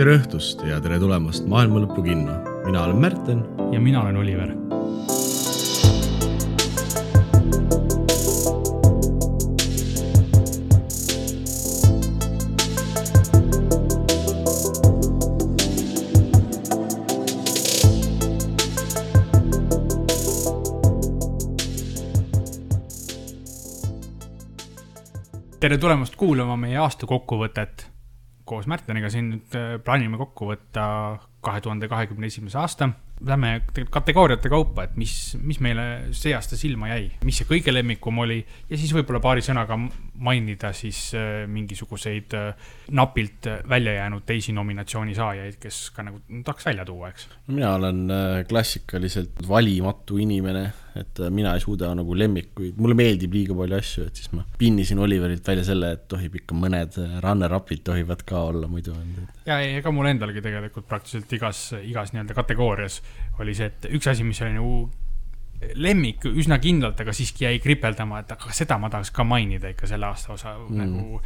tere õhtust ja tere tulemast Maailma Lõpu kinno. mina olen Märten. ja mina olen Oliver. tere tulemast kuulama meie aasta kokkuvõtet koos Märteniga siin nüüd äh, plaanime kokku võtta kahe tuhande kahekümne esimese aasta. Lähme kategooriate kaupa, et mis, mis meile see aasta silma jäi, mis see kõige lemmikum oli ja siis võib-olla paari sõnaga mainida siis äh, mingisuguseid äh, napilt välja jäänud teisi nominatsiooni saajaid, kes ka nagu tahaks välja tuua, eks. mina olen klassikaliselt valimatu inimene et äh, mina ei suuda nagu lemmikuid, mulle meeldib liiga palju asju, et siis ma pinnisin Oliverilt välja selle, et tohib ikka mõned äh, runner-up'id tohivad ka olla muidu. ja, ja ega mul endalgi tegelikult praktiliselt igas, igas nii-öelda kategoorias oli see, et üks asi, mis oli nagu lemmik üsna kindlalt, aga siiski jäi kripeldama, et aga seda ma tahaks ka mainida ikka selle aasta osa mm. nagu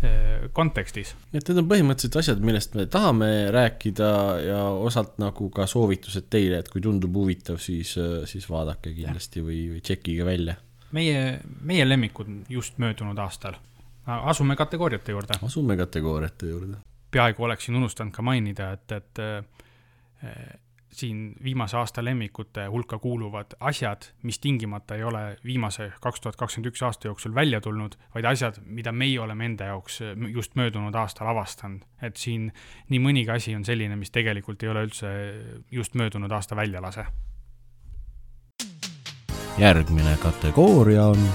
Äh, kontekstis. et need on põhimõtteliselt asjad, millest me tahame rääkida ja osalt nagu ka soovitused teile, et kui tundub huvitav, siis, siis vaadake kindlasti ja. või, või tšekkige välja. meie, meie lemmikud just möödunud aastal. asume kategooriate juurde. asume kategooriate juurde. Peaaegu oleksin unustanud ka mainida, et, et äh, siin viimase aasta lemmikute hulka kuuluvad asjad, mis tingimata ei ole viimase kaks tuhat kakskümmend üks aasta jooksul välja tulnud, vaid asjad, mida meie oleme enda jaoks just möödunud aastal avastanud. et siin nii mõnigi asi on selline, mis tegelikult ei ole üldse just möödunud aasta väljalase. järgmine kategooria on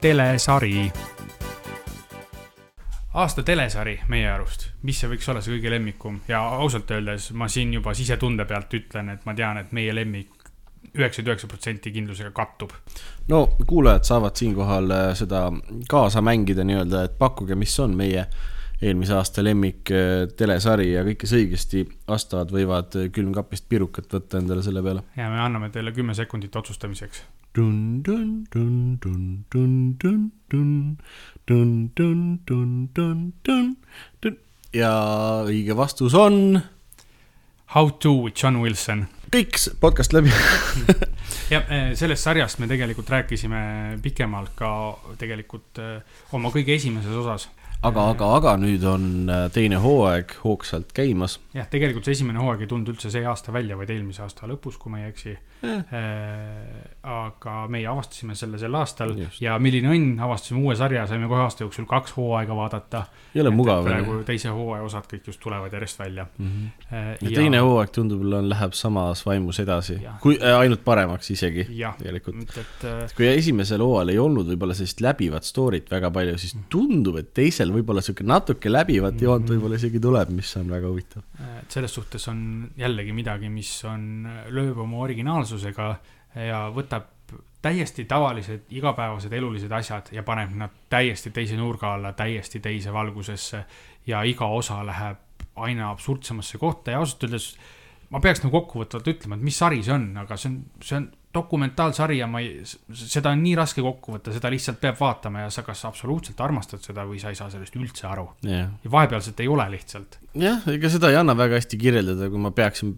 telesari aasta telesari meie arust, mis see võiks olla see kõige lemmikum ja ausalt öeldes ma siin juba sisetunde pealt ütlen, et ma tean, et meie lemmik üheksakümmend üheksa protsenti kindlusega kattub. no kuulajad saavad siinkohal äh, seda kaasa mängida nii-öelda, et pakkuge, mis on meie eelmise aasta lemmik äh, telesari ja kõik, kes õigesti vastavad, võivad külmkapist pirukat võtta endale selle peale. ja me anname teile kümme sekundit otsustamiseks dun, dun, dun, dun, dun, dun, dun, dun, dun, dun, dun, dun, dun. ja õige vastus on. How to with John Wilson. kõik podcast läbi ja eh, sellest sarjast me tegelikult rääkisime pikemalt ka tegelikult eh, oma kõige esimeses osas aga, aga, aga nüüd on äh, teine hooaeg hoogsalt käimas. jah, tegelikult see esimene hooaeg ei tulnud üldse see aasta välja, vaid eelmise aasta lõpus, kui ma ei eksi eh.. aga meie avastasime selle sel aastal Just. ja milline õnn, avastasime uue sarja, saime kohe aasta jooksul kaks hooaega vaadata. ei ole mugav. praegu teise hooaja osad kõik just tulevad järjest välja mm. -hmm. ja, ja teine hooaeg tundub, läheb samas vaimus edasi, kui äh, ainult paremaks isegi. tegelikult, et, et kui esimesel hooajal ei olnud võib-olla sellist läbivat story't väga palju, siis tundub, et teisel võib-olla sihuke natuke läbivat joont mhm. võib-olla isegi tuleb, mis on väga huvitav. et selles suhtes on jällegi midagi, mis on, lööb oma originaalsusega ja võtab täiesti tavalised igapäevased elulised asjad ja paneb nad täiesti teise nurga alla, täiesti teise valgusesse ja iga osa läheb aina absurdsemasse kohta ja ausalt öeldes ma peaks nagu kokkuvõtvalt ütlema, et mis sari see on, aga see on, see on dokumentaalsari ja ma ei, seda on nii raske kokku võtta, seda lihtsalt peab vaatama ja sa kas absoluutselt armastad seda või sa ei saa sellest üldse aru yeah.. ja vahepealset ei ole lihtsalt. jah, ega seda ei anna väga hästi kirjeldada, kui ma peaksin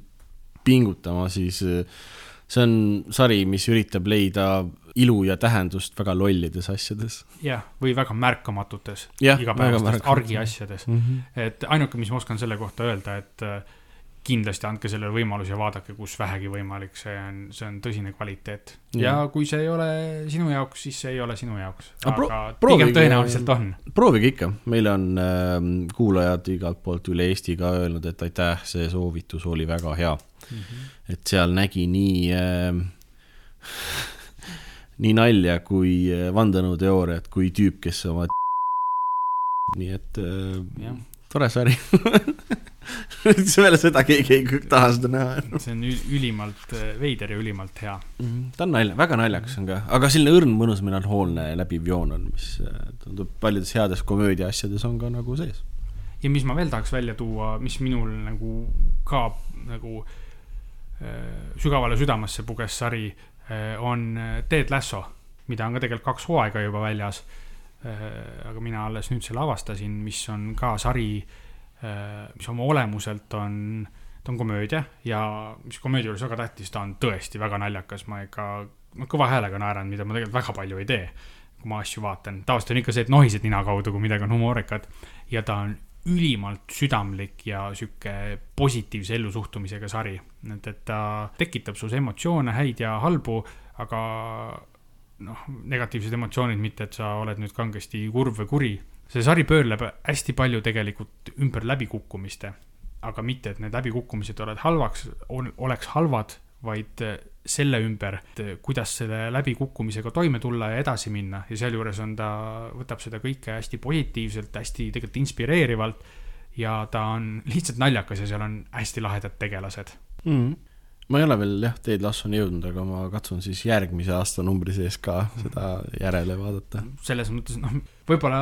pingutama, siis äh, see on sari, mis üritab leida ilu ja tähendust väga lollides asjades. jah, või väga märkamatutes igapäevastes argiasjades mm. -hmm. et ainuke, mis ma oskan selle kohta öelda, et äh, kindlasti andke sellele võimaluse ja vaadake, kus vähegi võimalik, see on, see on tõsine kvaliteet. ja kui see ei ole sinu jaoks, siis see ei ole sinu jaoks. aga pigem tõenäoliselt on. proovige ikka, meile on äh, kuulajad igalt poolt üle Eesti ka öelnud, et aitäh, see soovitus oli väga hea mm. -hmm. et seal nägi nii äh, nii nalja kui äh, vandenõuteooriat kui tüüp, kes oma nii et äh, tore sari peale seda keegi ei taha seda näha. see on ülimalt äh, veider ja ülimalt hea mm. -hmm. ta on nalja, väga naljakas on ka, aga selline õrn, mõnus, melanhoolne läbiv joon on, mis äh, tundub paljudes heades komöödia asjades on ka nagu sees. ja mis ma veel tahaks välja tuua, mis minul nagu ka nagu äh, sügavale südamesse puges sari äh,, on äh, Ted Lasso, mida on ka tegelikult kaks hooaega juba väljas. Aga mina alles nüüd selle avastasin, mis on ka sari äh, mis oma olemuselt on, ta on komöödia ja mis komöödia juures väga tähtis, ta on tõesti väga naljakas, ma ikka, ma kõva häälega naeran, mida ma tegelikult väga palju ei tee, kui ma asju vaatan. tavaliselt on ikka see, et nohised nina kaudu, kui midagi on humoorikat ja ta on ülimalt südamlik ja sihuke positiivse ellusuhtumisega sari. et, et ta tekitab sus emotsioone, häid ja halbu, aga noh, negatiivsed emotsioonid, mitte et sa oled nüüd kangesti kurb või kuri, see sari pöörleb hästi palju tegelikult ümber läbikukkumiste, aga mitte, et need läbikukkumised oled halvaks, oleks halvad, vaid äh, selle ümber, et äh, kuidas selle läbikukkumisega toime tulla ja edasi minna. ja sealjuures on ta, võtab seda kõike hästi positiivselt, hästi tegelikult inspireerivalt. ja ta on lihtsalt naljakas ja seal on hästi lahedad tegelased. Mm. Ma ei ole veel jah, Ted Lassoni jõudnud, aga ma katsun siis järgmise aasta numbri sees ka seda järele vaadata. selles mõttes, noh, võib-olla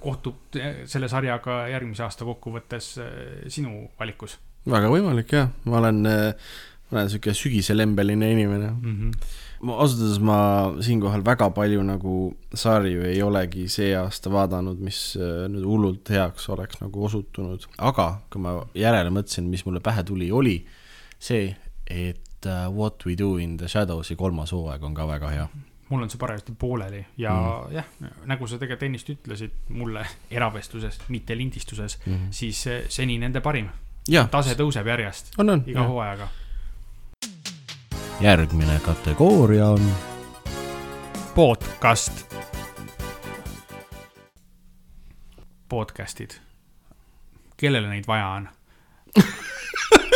kohtub selle sarjaga järgmise aasta kokkuvõttes eh, sinu valikus. väga võimalik jah, ma olen, eh, ma olen sihuke sügiselembeline inimene mm. -hmm. ma ausalt öeldes ma siinkohal väga palju nagu sarju ei olegi see aasta vaadanud, mis eh, nüüd hullult heaks oleks nagu osutunud, aga kui ma järele mõtlesin, mis mulle pähe tuli, oli see, et uh, What We Do in the Shadows'i kolmas hooaeg on ka väga hea. mul on see parajasti pooleli ja mm. jah, nagu sa tegelikult ennist ütlesid mulle eravestluses, mitte lindistuses mm, -hmm. siis seni nende parim. tase tõuseb järjest, iga jah. hooajaga. järgmine kategooria on. podcast. podcast'id, kellele neid vaja on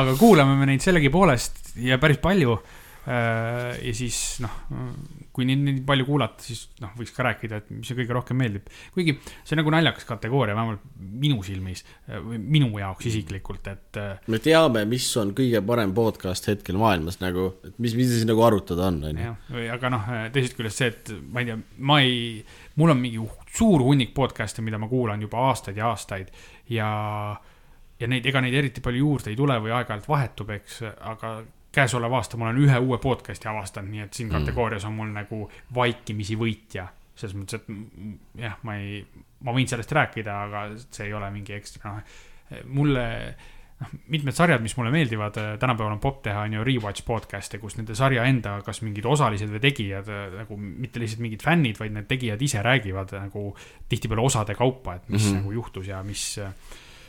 aga kuulame me neid sellegipoolest ja päris palju. Äh, ja siis noh, kui nii, nii palju kuulata, siis noh, võiks ka rääkida, et mis kõige rohkem meeldib. kuigi see on nagu naljakas kategooria, vähemalt minu silmis või minu jaoks isiklikult, et. Äh, me teame, mis on kõige parem podcast hetkel maailmas nagu, et mis, mis siis nagu arutada on, on ju. aga noh, teisest küljest see, et ma ei tea, ma ei, mul on mingi suur hunnik podcast'e, mida ma kuulan juba aastaid ja aastaid ja ja neid, ega neid eriti palju juurde ei tule või aeg-ajalt vahetub, eks, aga käesoleva aasta ma olen ühe uue podcast'i avastanud, nii et siin mm. kategoorias on mul nagu vaikimisi võitja. selles mõttes, et jah, ma ei, ma võin sellest rääkida, aga see ei ole mingi ekstra, noh, mulle noh, mitmed sarjad, mis mulle meeldivad, tänapäeval on popp teha, on ju rewatch podcast'e, kus nende sarja enda, kas mingid osalised või tegijad nagu mitte lihtsalt mingid fännid, vaid need tegijad ise räägivad nagu tihtipeale osade kaupa, et mis mm -hmm. nagu juhtus ja mis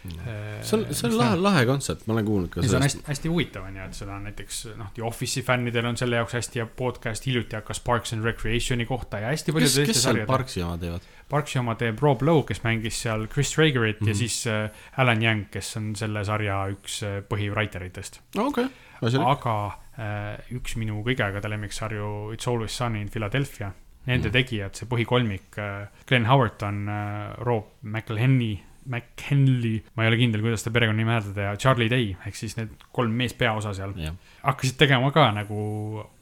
see on, see on lahe, lahe kontsept, ma olen kuulnud ka sellest. see on hästi, hästi huvitav on ju, et seda on näiteks noh, The Office'i fännidel on selle jaoks hästi hea podcast, hiljuti hakkas Parks and Recreation'i kohta ja hästi palju. kes, kes seal Parksi oma teevad? Parksi oma teeb Rob Lowe, kes mängis seal Chris Traegerit mm -hmm. ja mhm. siis äh, Alan Young, kes on selle sarja üks äh, põhivraiter itest. okei okay., aga äh, üks minu kõige aegade lemmiksarju It's always sunny in Philadelphia nende mm. tegijad, see põhikolmik, äh, Glen Howerton, äh, Rob McElhenney McKinley, ma ei ole kindel, kuidas seda perekonnanime hääldada ja Charlie Day ehk siis need kolm meespeaosa seal yeah. hakkasid tegema ka nagu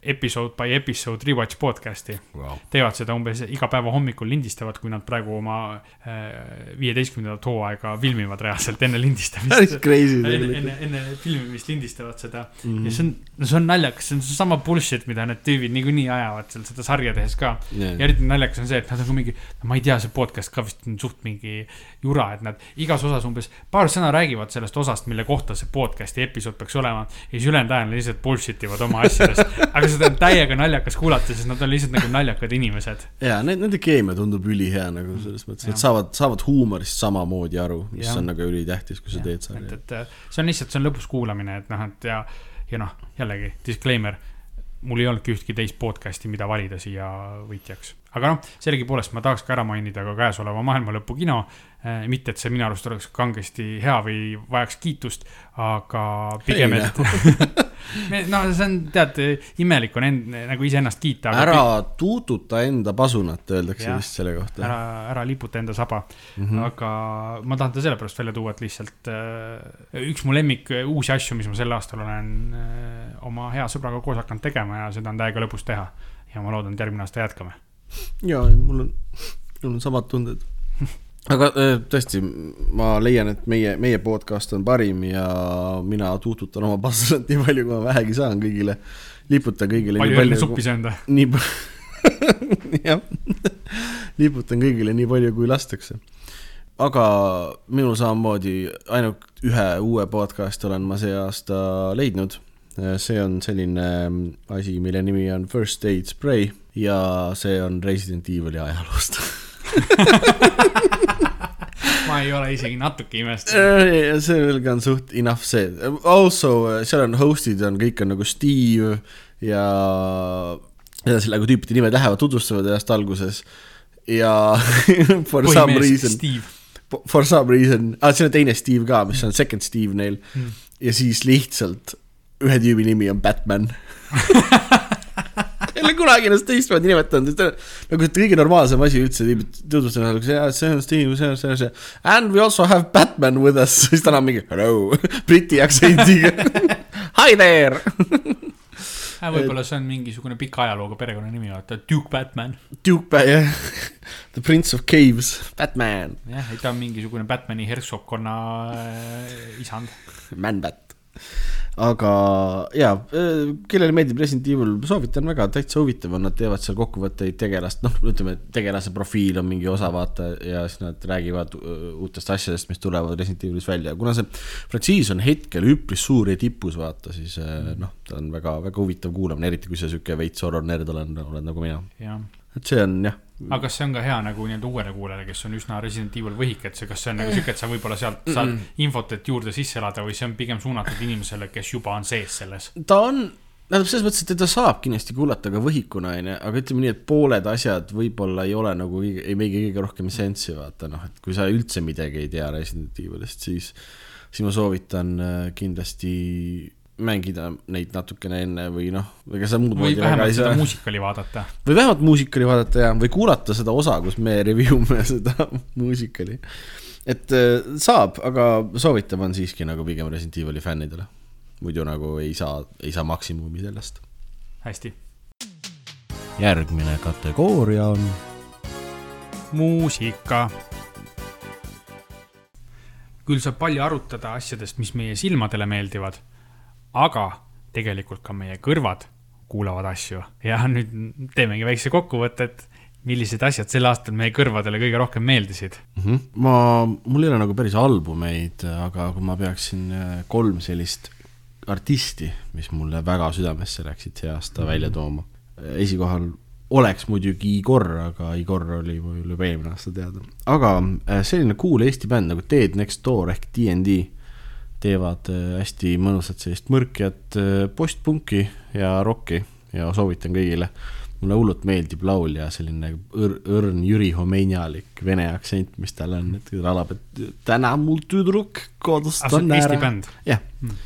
episode by episode rewatch podcast'i wow.. teevad seda umbes iga päeva hommikul lindistavad, kui nad praegu oma äh, viieteistkümnendat äh, hooaega filmivad reaalselt enne lindistamist. päris crazy. enne, enne, enne filmimist lindistavad seda mm -hmm. ja see on, no see on naljakas, see on seesama bullshit, mida need tüübid niikuinii ajavad seal seda sarja tehes ka yeah.. ja eriti naljakas on see, et nad on ka mingi, ma ei tea, see podcast ka vist on suht mingi jura, et nad igas osas umbes paar sõna räägivad sellest osast, mille kohta see podcast'i episood peaks olema. ja siis ülejäänud ajal lihtsalt bullshit ivad oma asjadest aga seda on täiega naljakas kuulata, sest nad on lihtsalt nagu naljakad inimesed. ja nende keemia tundub ülihea nagu selles mõttes, et saavad, saavad huumorist samamoodi aru, mis ja. on nagu ülitähtis, kui sa ja. teed sarja. et, et see on lihtsalt, see on lõbus kuulamine, et noh, et ja, ja noh, jällegi disclaimer mul ei olnudki ühtki teist podcast'i, mida valida siia võitjaks. aga noh, sellegipoolest ma tahaks ka ära mainida ka käesoleva maailmalõpu kino, Äh, mitte, et see minu arust oleks kangesti hea või vajaks kiitust, aga pigem, et no see on, tead, imelik on end, nagu iseennast kiita. ära tuututa enda pasunat, öeldakse vist selle kohta. ära, ära liputa enda saba mm. -hmm. aga ma tahan ta sellepärast välja tuua, et lihtsalt äh, üks mu lemmik uusi asju, mis ma sel aastal olen äh, oma hea sõbraga koos hakanud tegema ja seda on täiega lõbus teha. ja ma loodan, et järgmine aasta jätkame. ja, mul on, mul on samad tunded aga äh, tõesti, ma leian, et meie, meie podcast on parim ja mina tuututan oma passanat nii palju, kui ma vähegi saan kõigile. liputan kõigile. palju õlle suppi söönud või? nii jah, liputan kõigile nii palju, kui lastakse. aga minul samamoodi ainult ühe uue podcast'i olen ma see aasta leidnud. see on selline asi, mille nimi on First Aid Spray ja see on Resident Evil'i ajaloost ma ei ole isegi natuke imestanud. see ka on suht enough see, also seal on host'id on, kõik on nagu Steve ja edasi nagu tüüpide nimed lähevad, tutvustavad ennast alguses ja for Põhimees some reason. For some reason ah,, siin on teine Steve ka, mis on second Steve neil hmm. ja siis lihtsalt ühe tüübi nimi on Batman ei ole kunagi ennast teistmoodi nimetanud, on nagu kõige normaalsem asi üldse, tutvustada nagu see, see on Steve, see on see, see. And we also have Batman with us, siis ta on mingi hello, briti aktsendiga Hi there äh, võib-olla see on mingisugune pika ajalooga perekonnanimi, vaata, Duke Batman. Duke Bat-, jah. The Prince of Caves, Batman. jah, ta on mingisugune Batman'i hertsogkonna äh, isand. Man-Bat aga jaa, äh, kellele meeldib Resident Evil, soovitan väga, täitsa huvitav on, nad teevad seal kokkuvõtteid tegelast, noh, ütleme, tegelase profiil on mingi osa, vaata, ja siis nad räägivad äh, uutest asjadest, mis tulevad Resident Evilis välja, kuna see frantsiis on hetkel üpris suur ja tipus, vaata, siis äh, noh, ta on väga, väga huvitav kuulamine, eriti kui sa sihuke veits horror nerd oled, oled nagu mina. Et see on jah aga kas see on ka hea nagu nii-öelda uuele kuulajale, kes on üsna Resident Evil võhik, et see, kas see on nagu sihuke, et sa võib-olla sealt saad mm -mm. infot, et juurde sisse elada või see on pigem suunatud inimesele, kes juba on sees selles? ta on, tähendab selles mõttes, et teda saab kindlasti kuulata ka võhikuna, onju, aga ütleme nii, et pooled asjad võib-olla ei ole nagu, ei meigi kõige rohkem sensi, vaata noh, et kui sa üldse midagi ei tea Resident Evilist, siis, siis ma soovitan äh, kindlasti mängida neid natukene enne või noh, ega sa muud moodi väga ei saa. muusikali vaadata. või vähemalt muusikali vaadata ja, või kuulata seda osa, kus me review me seda muusikali. et äh, saab, aga soovitav on siiski nagu pigem Resident Evil'i fännidele. muidu nagu ei saa, ei saa maksimumi sellest. hästi. järgmine kategooria on. muusika küll saab palju arutada asjadest, mis meie silmadele meeldivad aga tegelikult ka meie kõrvad kuulavad asju ja nüüd teemegi väikse kokkuvõtte, et millised asjad sel aastal meie kõrvadele kõige rohkem meeldisid mm? -hmm. ma, mul ei ole nagu päris albumeid, aga kui ma peaksin äh, kolm sellist artisti, mis mulle väga südamesse läksid see aasta mm -hmm. välja tooma. esikohal oleks muidugi Igor, aga Igor oli mul juba eelmine aasta teada. aga äh, selline cool Eesti bänd nagu Dead Next Door ehk DND teevad äh, hästi mõnusat sellist mõrkjat äh, postpunki ja rokki ja soovitan kõigile. mulle hullult meeldib laulja selline õr, õrn Jüri Homeinjalik vene aktsent, mis tal on, et ta laulab, et täna mul tüdruk kodust ah, on ära. Eesti bänd? jah hmm.,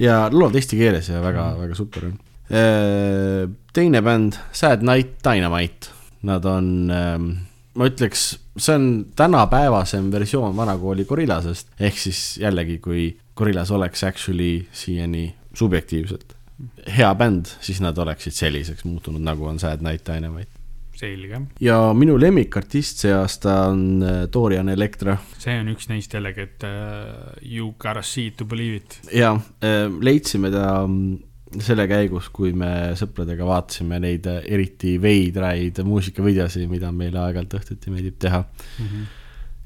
ja laulavad eesti keeles ja väga hmm., väga super on. Äh, teine bänd, Sad Night Dynamite, nad on ähm, ma ütleks, see on tänapäevasem versioon vanakooli Gorillasest, ehk siis jällegi, kui Gorillas oleks actually siiani subjektiivselt hea bänd, siis nad oleksid selliseks muutunud, nagu on Sad Night Dynamite. selge. ja minu lemmikartist see aasta on äh, Dorian Electra. see on üks neist jällegi, et uh, you gotta see it to believe it. ja uh,, leidsime ta mm, selle käigus, kui me sõpradega vaatasime neid eriti veidraid muusikavideosid, mida meile aeg-ajalt õhtuti meeldib teha mm. -hmm.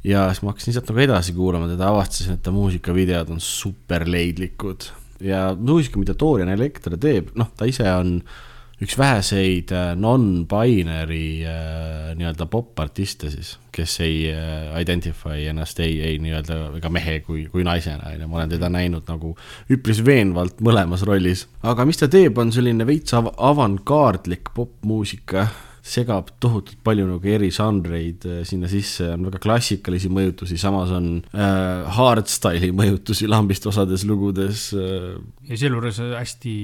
Ja siis ma hakkasin sealt nagu edasi kuulama teda, avastasin, et ta muusikavideod on super leidlikud ja muusika, mida Dorian Electra teeb, noh, ta ise on üks väheseid äh, non-binary äh, nii-öelda popartiste siis, kes ei äh, identify ennast ei, ei nii-öelda ega mehe kui, kui naisena, on ju, ma olen teda näinud nagu üpris veenvalt mõlemas rollis. aga mis ta teeb, on selline veits av avangardlik popmuusika segab tohutult palju nagu eri žanreid äh, sinna sisse, on väga klassikalisi mõjutusi, samas on äh, hardstyle'i mõjutusi lambist osades lugudes äh.. ja sealjuures hästi,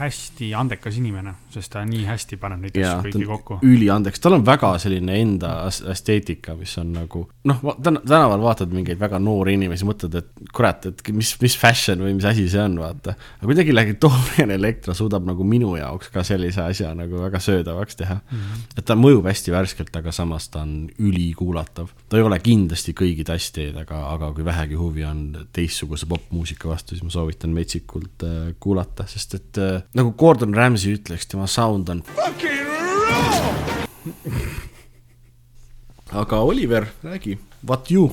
hästi andekas inimene, sest ta nii hästi paneb neid asju kõiki kokku. üliandekas, tal on väga selline enda esteetika, mis on nagu noh, tänaval vaatad mingeid väga noori inimesi, mõtled, et kurat, et mis, mis fashion või mis asi see on, vaata. aga kuidagi läbi Dorian Electra suudab nagu minu jaoks ka sellise asja nagu väga söödavaks teha mm. -hmm. et ta mõjub hästi värskelt, aga samas ta on ülikuulatav. ta ei ole kindlasti kõigi tassteed, aga, aga kui vähegi huvi on teistsuguse popmuusika vastu, siis ma soovitan metsikult äh, kuulata, sest et äh, nagu Gordon Ramsay ütleks, tema sound on fucking aga Oliver, räägi, what you?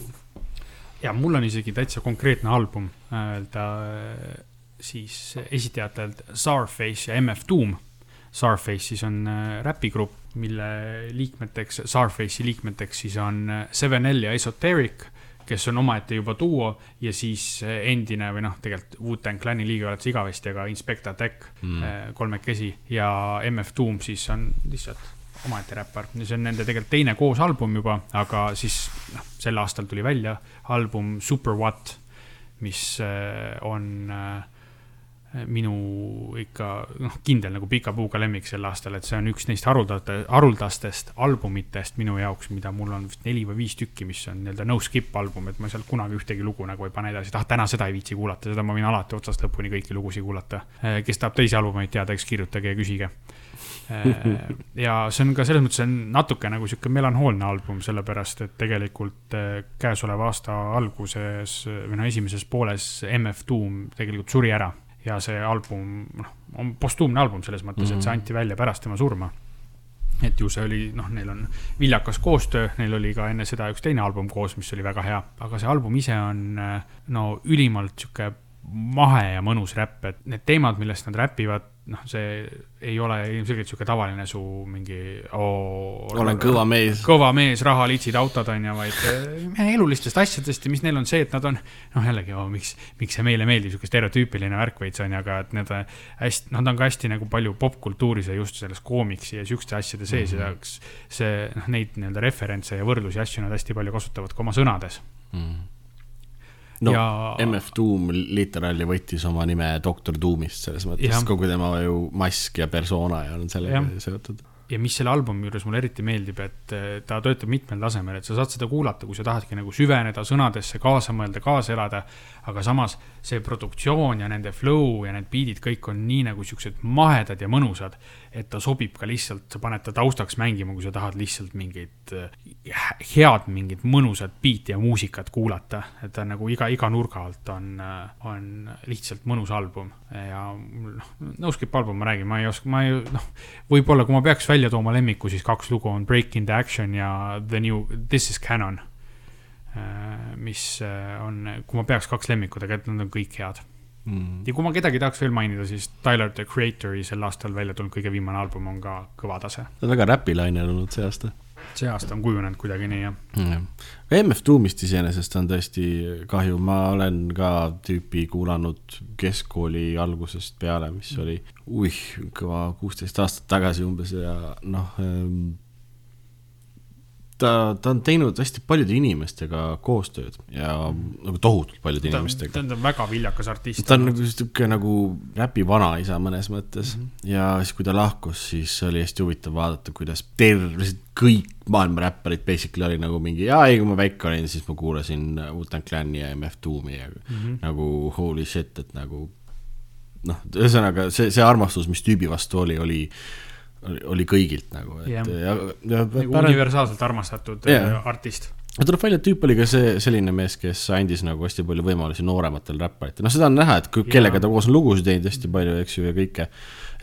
ja mul on isegi täitsa konkreetne album öelda äh, siis esitajatelt Starface ja MF Doom. Starface siis on äh, räpigrupp, mille liikmeteks, Starface'i liikmeteks siis on äh, Seven L ja Esoteric kes on omaette juba duo ja siis endine või noh, tegelikult Wu-Tang Clani liige oled sa igavesti, aga Inspector Tech mm. kolmekesi ja MF Doom siis on lihtsalt omaette räppar see on nende tegelikult teine koosalbum juba, aga siis noh, sel aastal tuli välja album Super What, mis äh, on äh, minu ikka noh, kindel nagu pika puuga lemmik sel aastal, et see on üks neist haruldate, haruldastest albumitest minu jaoks, mida mul on vist neli või viis tükki, mis on nii-öelda no skip album, et ma sealt kunagi ühtegi lugu nagu ei pane edasi, et ah, täna seda ei viitsi kuulata, seda ma võin alati otsast lõpuni kõiki lugusid kuulata. Äh, kes tahab teisi albumeid teada, eks kirjutage ja küsige. Äh, ja see on ka selles mõttes on natuke nagu sihuke melanhoolne album, sellepärast et tegelikult äh, käesoleva aasta alguses või no esimeses pooles MF Doom tegelikult suri ära ja see album, noh, on postuumne album selles mõttes mm, -hmm. et see mhm. anti välja pärast tema surma et ju see oli, noh, neil on viljakas koostöö, neil oli ka enne seda üks teine album koos, mis oli väga hea, aga see album ise on no ülimalt sihuke mahe ja mõnus räpp, et need teemad, millest nad räpivad noh, see ei ole ilmselgelt sihuke tavaline su mingi oo, olen kõva mees. kõva mees, raha, litsid, autod on ju, vaid äh, elulistest asjadest ja mis neil on see, et nad on, noh jällegi oh,, miks, miks see meile meeldib, sihuke stereotüüpiline värk veits on ju, aga et need hästi, noh, ta on ka hästi nagu palju popkultuuris ja just selles koomiksi ja sihukeste asjade sees mm -hmm. ja see, noh, neid nii-öelda referentse ja võrdlusi, asju nad hästi palju kasutavad ka oma sõnades mm. -hmm no ja... MF Doom literaali võttis oma nime Doktor Doomist selles mõttes, kogu tema ju mask ja persona ja on sellega seotud ja mis selle albumi juures mulle eriti meeldib, et eh, ta töötab mitmel tasemel, et sa saad seda kuulata, kui sa tahadki nagu süveneda sõnadesse, kaasa mõelda, kaasa elada. aga samas see produktsioon ja nende flow ja need beat'id kõik on nii nagu siuksed mahedad ja mõnusad, et ta sobib ka lihtsalt, sa paned ta taustaks mängima, kui sa tahad lihtsalt mingit eh, head, mingit mõnusat beat'i ja muusikat kuulata. et ta nagu iga, iga nurga alt on, eh, on lihtsalt mõnus album ja noh, no skip album ma räägin, ma ei oska, ma ei noh, võib-olla kui ma peaks välja tooma lemmiku, siis kaks lugu on Breaking the Action ja The New, This is Canon. Äh, mis äh, on, kui ma peaks kaks lemmikut, aga nad on kõik head. Mm.. ja kui ma kedagi tahaks veel mainida, siis Tyler the Creator'i sel aastal välja tulnud kõige viimane album on ka kõva tase. ta on väga räpilaine olnud see aasta. See aasta on kujunenud kuidagi nii, jah. Mm.. MF Doomist iseenesest on tõesti kahju, ma olen ka tüüpi kuulanud keskkooli algusest peale, mis oli, uih, kõva kuusteist aastat tagasi umbes ja noh ähm, ta, ta on teinud hästi paljude inimestega koostööd ja nagu tohutult paljude ta, inimestega. ta on väga viljakas artist. ta on nagu sihuke nagu räpi vanaisa mõnes mõttes mm -hmm. ja siis, kui ta lahkus, siis oli hästi huvitav vaadata, kuidas terve, kõik maailma räpparid basically oli nagu mingi, jaa, ei, kui ma väike olin, siis ma kuulasin Wu-Tang Clani ja MF Doomi ja mm -hmm. nagu holy shit, et nagu noh, ühesõnaga see, see armastus, mis tüübi vastu oli, oli oli, kõigilt nagu, et yeah. ja, ja. nagu pärand... universaalselt armastatud yeah. artist. ja tuleb välja, et tüüp oli ka see, selline mees, kes andis nagu hästi palju võimalusi noorematele räpparitel, noh, seda on näha, et kellega ta koos on lugusid teinud hästi palju, eks ju, ja kõike.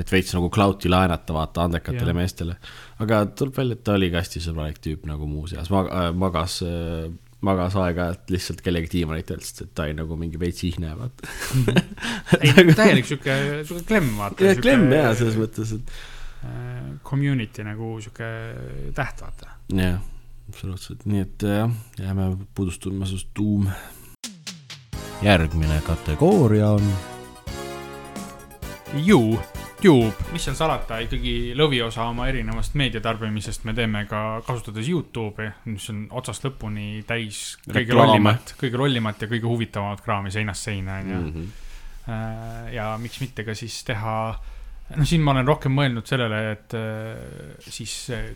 et veits nagu clout'i laenata, vaata, andekatele yeah. meestele. aga tuleb välja, et ta oli ka hästi sõbralik tüüp nagu muuseas, äh, magas äh, magas aeg-ajalt lihtsalt kellegi diivanit öeldes, et ta oli nagu mingi veits ihne, vaata ei, täielik sihuke, sihuke klemm, vaata. jah, klemm jaa, selles mõttes, et Äh, community nagu sihuke täht, vaata. jah, absoluutselt, nii et jah, jääme puudustama sinust tuum. järgmine kategooria on. Youtube, mis seal salata, ikkagi lõviosa oma erinevast meediatarbimisest me teeme ka kasutades Youtube'i, mis on otsast lõpuni täis kõige rollimat, kõige rollimat ja kõige huvitavamat kraami seinast seina, onju. Mhm. Äh, ja miks mitte ka siis teha äh, noh, siin ma olen rohkem mõelnud sellele, et äh, siis äh,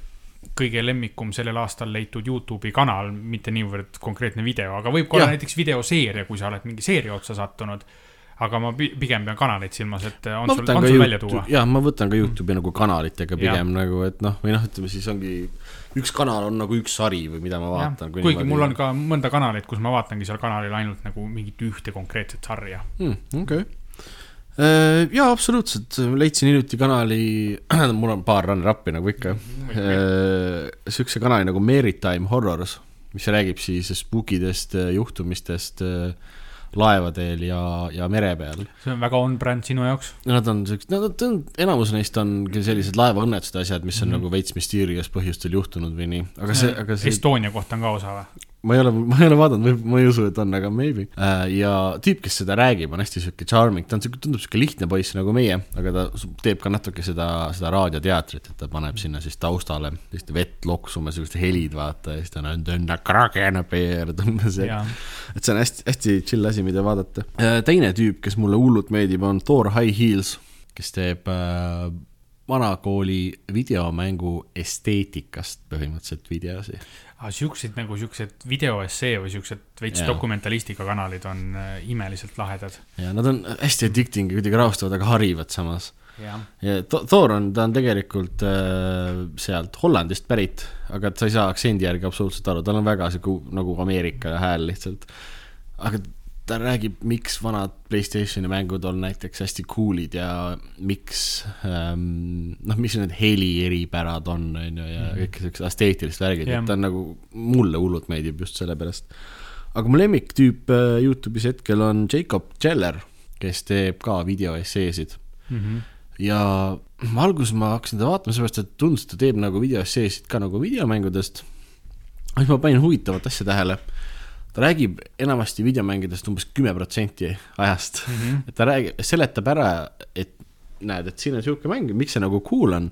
kõige lemmikum sellel aastal leitud Youtube'i kanal, mitte niivõrd konkreetne video, aga võib ka olla näiteks videoseeria, kui sa oled mingi seeria otsa sattunud. aga ma pigem pean kanaleid silmas, et äh, on ma sul, on sul välja tuua? jah, ma võtan ka Youtube'i mm. nagu kanalitega pigem ja. nagu, et noh, või noh, ütleme siis ongi, üks kanal on nagu üks sari või mida ma vaatan. kuigi niimoodi... mul on ka mõnda kanalit, kus ma vaatangi seal kanalil ainult nagu mingit ühte konkreetset sarja mm,. okei okay jaa, absoluutselt, leidsin hiljuti kanali, mul on paar runner-up'i nagu ikka, niisuguse kanali nagu Maritime Horrors, mis räägib siis spookidest, juhtumistest äh, laevadel ja, ja mere peal. see on väga on-brand sinu jaoks? Nad on siuksed, nad on, enamus neist on sellised laevaõnnetused, asjad, mis on mm -hmm. nagu veits müsteerias põhjustel juhtunud või nii, aga see, aga see. Estonia kohta on ka osa või? Ma ei ole, ma ei ole vaadanud, ma ei usu, et on, aga maybe äh,. ja tüüp, kes seda räägib, on hästi sihuke charming, ta on sihuke, tundub sihuke lihtne poiss nagu meie, aga ta teeb ka natuke seda, seda raadioteatrit, et ta paneb sinna siis taustale sellist vett loksuma, sellised helid, vaata, ja siis ta on tõnna kragena peerd umbes. et see on hästi, hästi chill asi, mida vaadata äh,. teine tüüp, kes mulle hullult meeldib, on Thor High Heels, kes teeb äh, vanakooli videomängu esteetikast põhimõtteliselt videosi aga siuksed nagu siuksed videoessee või siuksed veits dokumentalistika kanalid on äh, imeliselt lahedad. ja nad on hästi addicting ja kuidagi rahustavad, aga harivad samas. ja, ja Thor on, ta on tegelikult äh, sealt Hollandist pärit, aga sa ei saa aktsendi järgi absoluutselt aru, tal on väga sihuke nagu Ameerika hääl lihtsalt. aga ta räägib, miks vanad Playstationi mängud on näiteks hästi cool'id ja miks ähm,, noh, mis need heli eripärad on, on ju, ja mm -hmm. kõik siuksed esteetilised värgid yeah., et ta on nagu, mulle hullult meeldib just sellepärast. aga mu lemmiktüüp äh, Youtube'is hetkel on Jacob Jeller, kes teeb ka videoesseesid mm. -hmm. ja alguses ma hakkasin teda vaatama, seepärast et tundus, et ta teeb nagu videoesseesid ka nagu videomängudest. siis ma panin huvitavat asja tähele ta räägib enamasti videomängudest umbes kümme protsenti ajast mm. -hmm. et ta räägib, seletab ära, et näed, et siin on sihuke mäng, miks see nagu cool on.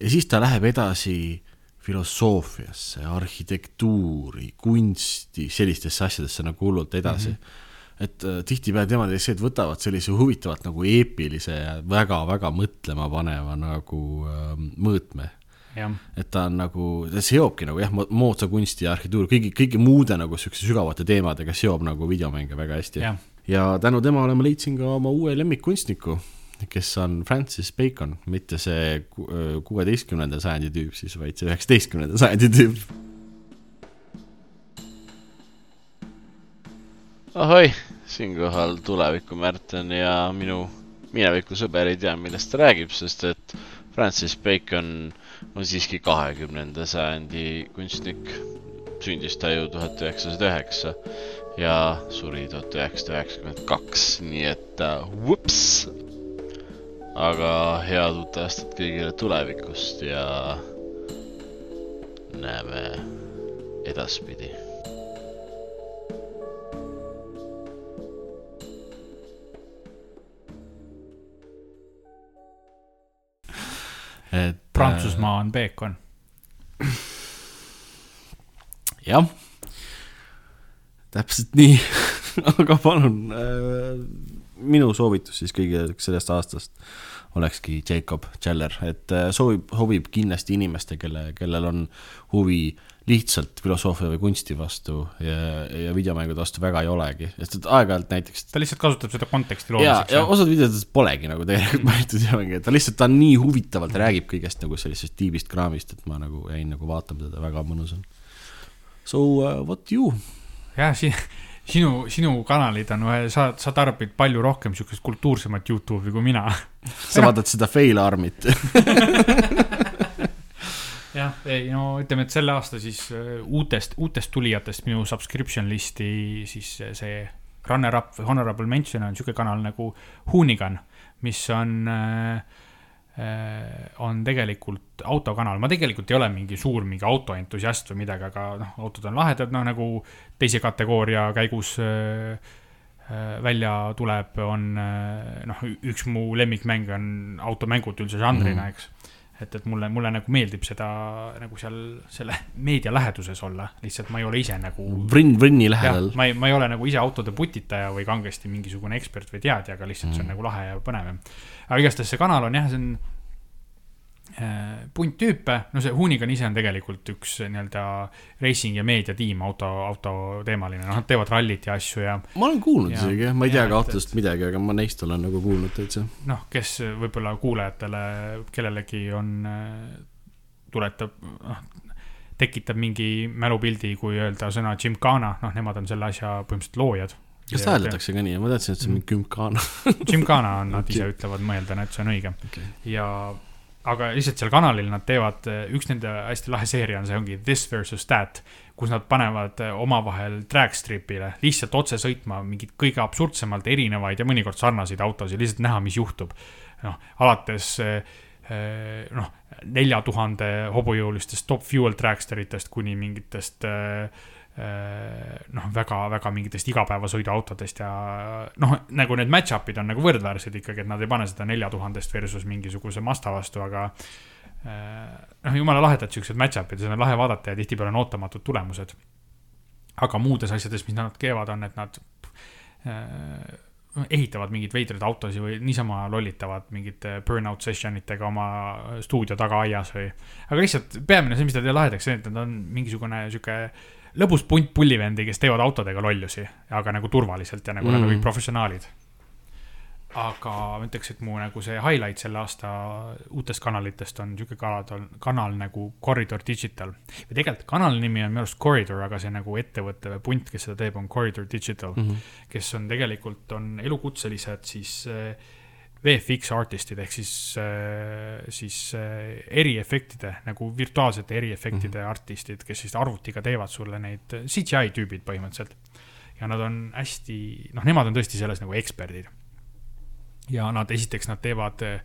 ja siis ta läheb edasi filosoofiasse, arhitektuuri, kunsti, sellistesse asjadesse nagu hullult edasi mm. -hmm. et äh, tihtipeale temad esseed võtavad sellise huvitavalt nagu eepilise ja väga-väga mõtlema paneva nagu äh, mõõtme et ta on nagu, ta seobki nagu jah, moodsa kunsti ja arhitektuuri, kõigi, kõigi muude nagu siukse sügavate teemadega seob nagu videomänge väga hästi. ja tänu temale ma leidsin ka oma uue lemmikkunstniku, kes on Francis Bacon, mitte see kuueteistkümnenda sajandi tüüp siis, vaid see üheksateistkümnenda sajandi tüüp. ahoi, siinkohal tuleviku Märten ja minu minevikusõber ei tea, millest ta räägib, sest et Francis Bacon on siiski kahekümnenda sajandi kunstnik. sündis ta ju tuhat üheksasada üheksa ja suri tuhat üheksasada üheksakümmend kaks, nii et vups. aga head uut aastat kõigile tulevikust ja näeme edaspidi et Prantsusmaa on peekon. jah, täpselt nii. Aga palun äh,, minu soovitus siis kõigile sellest aastast olekski Jacob Cheller, et äh, soovib, sobib kindlasti inimeste, kelle, kellel on huvi lihtsalt filosoofia või kunsti vastu ja, ja videomängude vastu väga ei olegi, sest et aeg-ajalt näiteks. ta lihtsalt kasutab seda konteksti loomiseks. ja, ja osad videodes polegi nagu tegelikult mainitud videomänge, ta lihtsalt, ta nii huvitavalt räägib kõigest nagu sellisest tiibist kraamist, et ma nagu jäin nagu vaatama teda, väga mõnus on. So uh, what you? jah, siin sinu, sinu kanalid on, sa, sa tarbid palju rohkem sihukest kultuursemat Youtube'i kui mina. sa vaatad seda fail arm'it jah, ei no ütleme, et selle aasta siis äh, uutest, uutest tulijatest minu subscription list'i siis äh, see runner-up või honorable mention on sihuke kanal nagu Hoonigan, mis on äh, on tegelikult autokanal, ma tegelikult ei ole mingi suur mingi autoentusiast või midagi, aga noh, autod on lahedad, noh nagu teise kategooria käigus välja tuleb, on noh, üks mu lemmikmäng on automängud üldse žanrina mm, -hmm. eks et, et mulle, mulle nagu meeldib seda nagu seal selle meedia läheduses olla, lihtsalt ma ei ole ise nagu. Vrinn Vrinni lähedal. ma ei, ma ei ole nagu ise autode putitaja või kangesti mingisugune ekspert või teadja, aga lihtsalt mm. see on mm. nagu lahe ja põnev. aga igastahes see kanal on jah, see on punt tüüpe, no see Hoonigan ise on tegelikult üks nii-öelda racing ja meediatiim auto, autoteemaline, noh, nad teevad rallit ja asju ja. ma olen kuulnud isegi jah, ma ei tea ka autost midagi, aga ma neist olen nagu kuulnud täitsa. noh, kes võib-olla kuulajatele, kellelegi on, tuletab, noh, tekitab mingi mälupildi, kui öelda sõna Gymkhana, noh, nemad on selle asja põhimõtteliselt loojad. Kas ta hääldatakse ka nii, ma teadsin, et see on mingi Gymkhana Gymkhana on, nad ise ütlevad, ma eeldan, et see on õige. Okay.. ja, aga lihtsalt seal kanalil nad teevad, üks nende hästi lahe seeria on, see ongi This versus that, kus nad panevad omavahel trackstrip'ile lihtsalt otse sõitma mingeid kõige absurdsemalt erinevaid ja mõnikord sarnaseid autosid, lihtsalt näha, mis juhtub. noh, alates eh, noh, nelja tuhande hobujõulistest top fuel trackster itest kuni mingitest Äh, noh, väga-väga mingitest igapäevasõiduautodest ja noh, nagu need match-up'id on nagu võrdväärsed ikkagi, et nad ei pane seda nelja tuhandest versus mingisuguse Mazda vastu, aga äh, noh, jumala lahedad siuksed match-up'id, seda on lahe vaadata ja tihtipeale on ootamatud tulemused. aga muudes asjades, mis nad teevad, on, et nad äh, ehitavad mingeid veidraid autosid või niisama lollitavad mingite burnout session itega oma stuudio tagaaias või. aga lihtsalt peamine see, mis ta teeb lahedaks, see, et nad on mingisugune sihuke lõbus punt pullivendi, kes teevad autodega lollusi, aga nagu turvaliselt ja nagu mm. nad on kõik professionaalid. aga ma ütleks, et mu nagu see highlight selle aasta uutest kanalitest on sihuke kanal, kanal nagu Corridor Digital. või tegelikult kanali nimi on minu arust Corridor, aga see nagu ettevõte või punt, kes seda teeb, on Corridor Digital mm, -hmm. kes on tegelikult, on elukutselised siis äh, VFX artistid ehk siis, äh, siis äh, eriefektide nagu virtuaalsete eriefektide mm -hmm. artistid, kes siis arvutiga teevad sulle neid CGI tüübid põhimõtteliselt. ja nad on hästi, noh, nemad on tõesti selles nagu eksperdid. ja nad, esiteks nad teevad äh,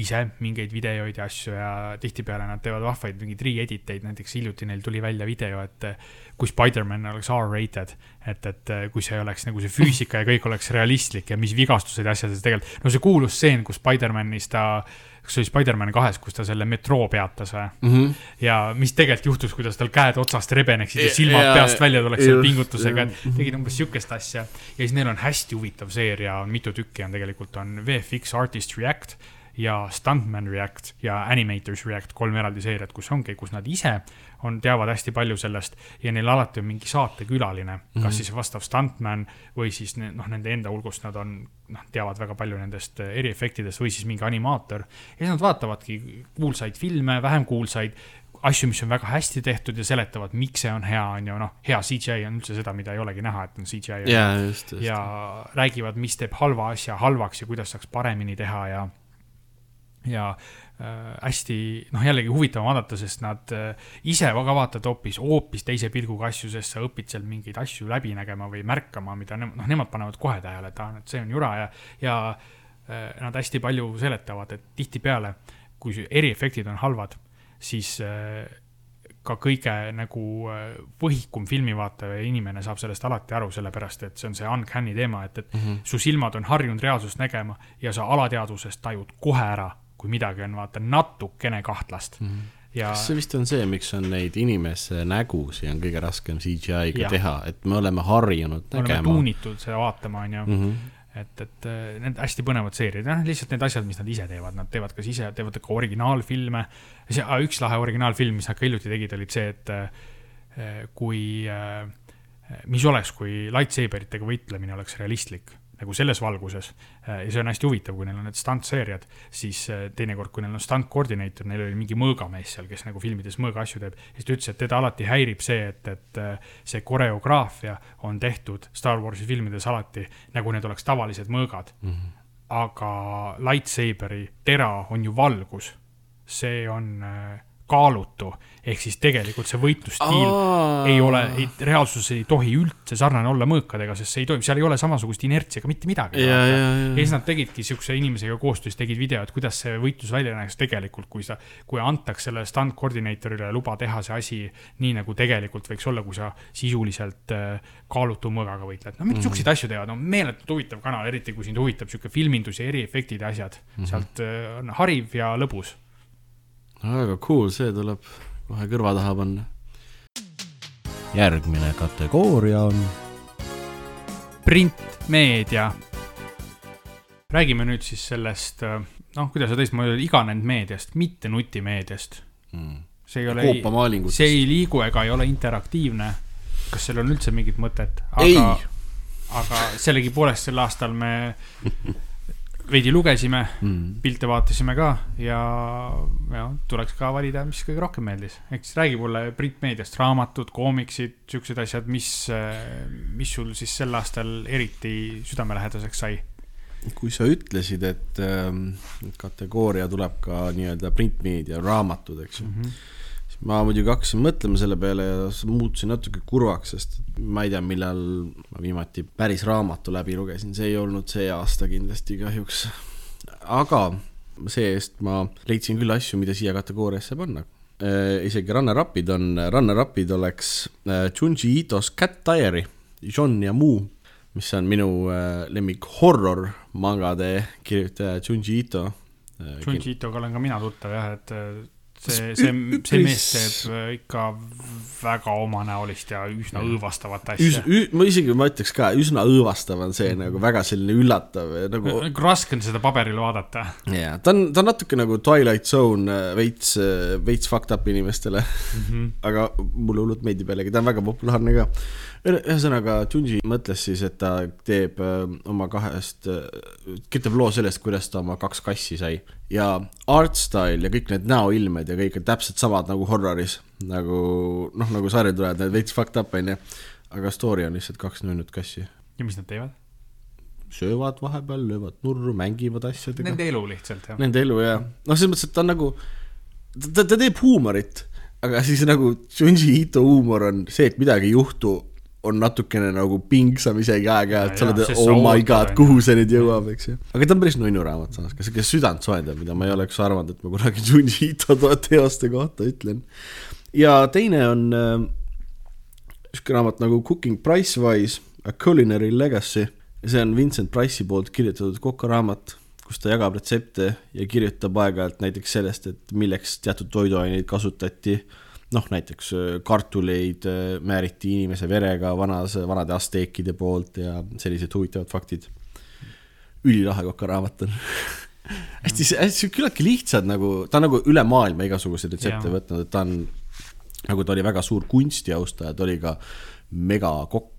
ise mingeid videoid ja asju ja tihtipeale nad teevad vahvaid mingeid re-edit eid, näiteks hiljuti neil tuli välja video, et kui Spider-man oleks R-rated, et, et kui see oleks nagu see füüsika ja kõik oleks realistlik ja mis vigastused ja asjad, tegelikult, no see kuulus stseen, kus Spider-manis ta kas see oli Spider-man kahes, kus ta selle metroo peatas või mm? -hmm. ja mis tegelikult juhtus, kuidas tal käed otsast rebeneksid ja silmad ja, peast välja tuleks selle pingutusega, et tegid umbes sihukest asja. ja siis neil on hästi huvitav seeria, on mitu tükki on tegelikult on VFX Artist React ja Stuntman React ja Animators React, kolm eraldi seeriat, kus ongi, kus nad ise on, teavad hästi palju sellest ja neil alati on mingi saatekülaline mm, -hmm. kas mhm. siis vastav stuntman või siis noh, nende enda hulgust nad on, noh, teavad väga palju nendest eh, eriefektidest või siis mingi animaator. ja siis nad vaatavadki kuulsaid filme, vähem kuulsaid, asju, mis on väga hästi tehtud ja seletavad, miks see on hea, on ju, noh, hea CGI on üldse seda, mida ei olegi näha, et on CGI. ja, ja räägivad, mis teeb halva asja halvaks ja kuidas saaks paremini teha ja ja äh, hästi noh, jällegi huvitav vaadata, sest nad äh, ise ka vaatavad hoopis, hoopis teise pilguga asju, sest sa õpid seal mingeid asju läbi nägema või märkama, mida ne, noh, nemad panevad kohe tähele, et aa, et see on jura ja, ja äh, nad hästi palju seletavad, et tihtipeale, kui eriefektid on halvad, siis äh, ka kõige nagu äh, võhikum filmivaataja inimene saab sellest alati aru, sellepärast et see on see uncanny teema, et, et mm -hmm. su silmad on harjunud reaalsust nägema ja sa alateadvusest tajud kohe ära kui midagi on vaata natukene kahtlast mm. -hmm. Ja... kas see vist on see, miks on neid inimese nägusid on kõige raskem CGI-ga teha, et me oleme harjunud me nägema. oleme tuunitud seda vaatama, on ju mm. -hmm et, et äh, need hästi põnevad seeriad, noh, lihtsalt need asjad, mis nad ise teevad, nad teevad kas ise, teevad ka originaalfilme. see, üks lahe originaalfilm, mis nad ka hiljuti tegid, olid see, et äh, kui, äh, mis oleks, kui lightsaberitega võitlemine oleks realistlik nagu selles valguses. Äh, ja see on hästi huvitav, kui neil on need stunt-seeriad, siis äh, teinekord, kui neil on stunt koordineeter, neil oli mingi mõõgamees seal, kes nagu filmides mõõgaasju teeb. siis ta ütles, et teda alati häirib see, et, et äh, see koreograafia on tehtud Star Warsi filmides alati nagu need oleks tavalised mõõgad mm. -hmm. aga lightsaberi tera on ju valgus. see on kaalutu ehk siis tegelikult see võitlusstiil Aa. ei ole, reaalsuses ei tohi üldse sarnane olla mõõkadega, sest see ei toimi, seal ei ole samasugust inertsi ega mitte midagi. ja, ja, ja. siis nad tegidki siukse inimesega koostöös, tegid video, et kuidas see võitlus välja näeks tegelikult, kui sa, kui antaks sellele stand koordinaatorile luba teha see asi nii, nagu tegelikult võiks olla, kui sa sisuliselt äh, kaalutu mõõgaga võitled. no mingeid mm -hmm. siukseid asju teevad, no meeletult huvitav kanal, eriti kui sind huvitab sihuke filmindus ja eriefektid ja asjad mm. -hmm. sealt äh, on hariv ja lõbus. Väga cool, see tuleb kohe kõrva taha panna. järgmine kategooria on printmeedia. räägime nüüd siis sellest, noh, kuidas öelda teistmoodi, iganenud meediast, mitte nutimeediast mm.. see ei ole, see ei liigu ega ei ole interaktiivne. kas sellel on üldse mingit mõtet? aga, aga sellegipoolest sel aastal me veidi lugesime mm., pilte vaatasime ka ja, ja tuleks ka valida, mis kõige rohkem meeldis. ehk siis räägi mulle printmeediast, raamatud, koomiksid, siuksed asjad, mis, mis sul siis sel aastal eriti südamelähedaseks sai? kui sa ütlesid, et äh, kategooria tuleb ka nii-öelda printmeedia, raamatud, eks ju mm. -hmm ma muidugi hakkasin mõtlema selle peale ja muutusin natuke kurvaks, sest ma ei tea, millal ma viimati päris raamatu läbi lugesin, see ei olnud see aasta kindlasti kahjuks. aga see-eest ma leidsin küll asju, mida siia kategooriasse panna äh,. isegi runner-up'id on, runner-up'id oleks äh, Junji Ito's Cat Diary, John ja muu, mis on minu äh, lemmik horror mangade kirjutaja Junji Ito. Junji Itoga olen ka mina tuttav jah, et see, see, see mees teeb äh, ikka väga omanäolist ja üsna õõvastavat asja. ma isegi, ma ütleks ka, üsna õõvastav on see nagu väga selline üllatav nagu. nagu raske on seda paberil vaadata. jaa, ta on, ta on natuke nagu Twilight Zone äh, veits, äh, veits fucked up inimestele mm. -hmm. aga mulle hullult meeldib jällegi, ta on väga populaarne ka ühesõnaga, Junji mõtles siis, et ta teeb äh, oma kahest, äh, kirjutab loo sellest, kuidas ta oma kaks kassi sai ja art style ja kõik need näoilmed ja kõik on täpselt samad nagu horroris, nagu noh, nagu sarjatulejad, need veits fucked up onju, aga story on lihtsalt kaks nunnud kassi. ja mis nad teevad? söövad vahepeal, löövad nurru, mängivad asjadega. Nende elu lihtsalt, jah? Nende elu, jah. noh, selles mõttes, et ta on nagu, ta, ta teeb huumorit, aga siis nagu Junji Ito huumor on see, et midagi ei juhtu on natukene nagu pingsam isegi aeg-ajalt, sa oled, oh my god, kuhu see nüüd jõuab, eks ju. aga ta on päris nunnu raamat samas, kes, kes südant soojendab, mida ma ei oleks arvanud, et ma kunagi Junji Ito teoste kohta ütlen. ja teine on äh, sihuke raamat nagu Cooking Pricewise, A Culinary Legacy. see on Vincent Price'i poolt kirjutatud kokaraamat, kus ta jagab retsepte ja kirjutab aeg-ajalt näiteks sellest, et milleks teatud toiduaineid kasutati noh, näiteks äh, kartuleid äh, määriti inimese verega vanas, vanade asteekide poolt ja sellised huvitavad faktid. ülilahe kokaraamat on hästi, hästi küllaltki lihtsad nagu, ta on nagu üle maailma igasuguseid retsepte võtnud, et ta on, nagu ta oli väga suur kunstiaustaja, ta oli ka megakokk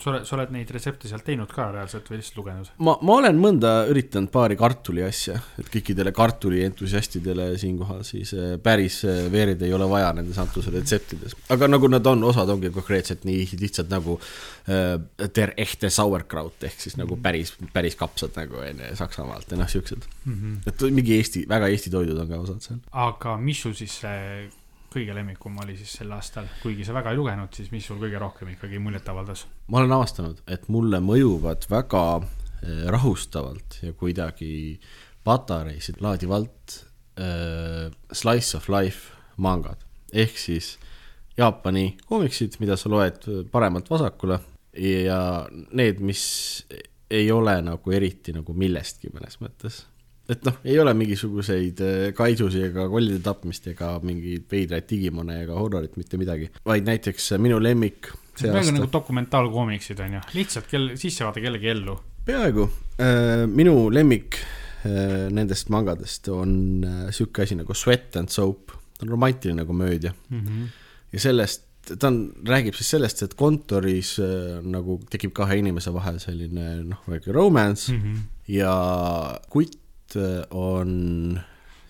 sa oled, sa oled neid retsepte sealt teinud ka reaalselt või lihtsalt lugenud? ma, ma olen mõnda üritanud paari kartuli asja, et kõikidele kartuli entusiastidele siinkohal siis eh, päris eh, veerid ei ole vaja nendes antud retseptides. aga nagu nad on, osad ongi konkreetselt nii lihtsalt nagu äh, der echte sauerkraut ehk siis nagu mhm. päris, päris kapsad nagu onju Saksamaalt ja noh, siuksed mm. -hmm. et mingi Eesti, väga Eesti toidud on ka osad seal. aga mis sul siis see kõige lemmikum oli siis sel aastal, kuigi sa väga ei lugenud, siis mis sul kõige rohkem ikkagi muljet avaldas? ma olen avastanud, et mulle mõjuvad väga eh, rahustavalt ja kuidagi patareisid laadivalt äh, slice of life mangad, ehk siis Jaapani koomiksid, mida sa loed paremalt vasakule ja need, mis ei ole nagu eriti nagu millestki mõnes mõttes et noh, ei ole mingisuguseid äh, kaisusi ega kollide tapmist ega mingeid veidraid digimone ega horrorit, mitte midagi, vaid näiteks äh, minu lemmik peaaegu nagu dokumentaalkoomiksid on ju, lihtsalt kell, sissevaade kellegi ellu. peaaegu, äh, minu lemmik nendest mangadest on sihuke asi nagu Sweat and Soap, ta on romantiline komöödia mm. -hmm. ja sellest, ta on, räägib siis sellest, et kontoris nagu tekib kahe inimese vahel selline noh, väike romance mm -hmm. ja kutt Äh, on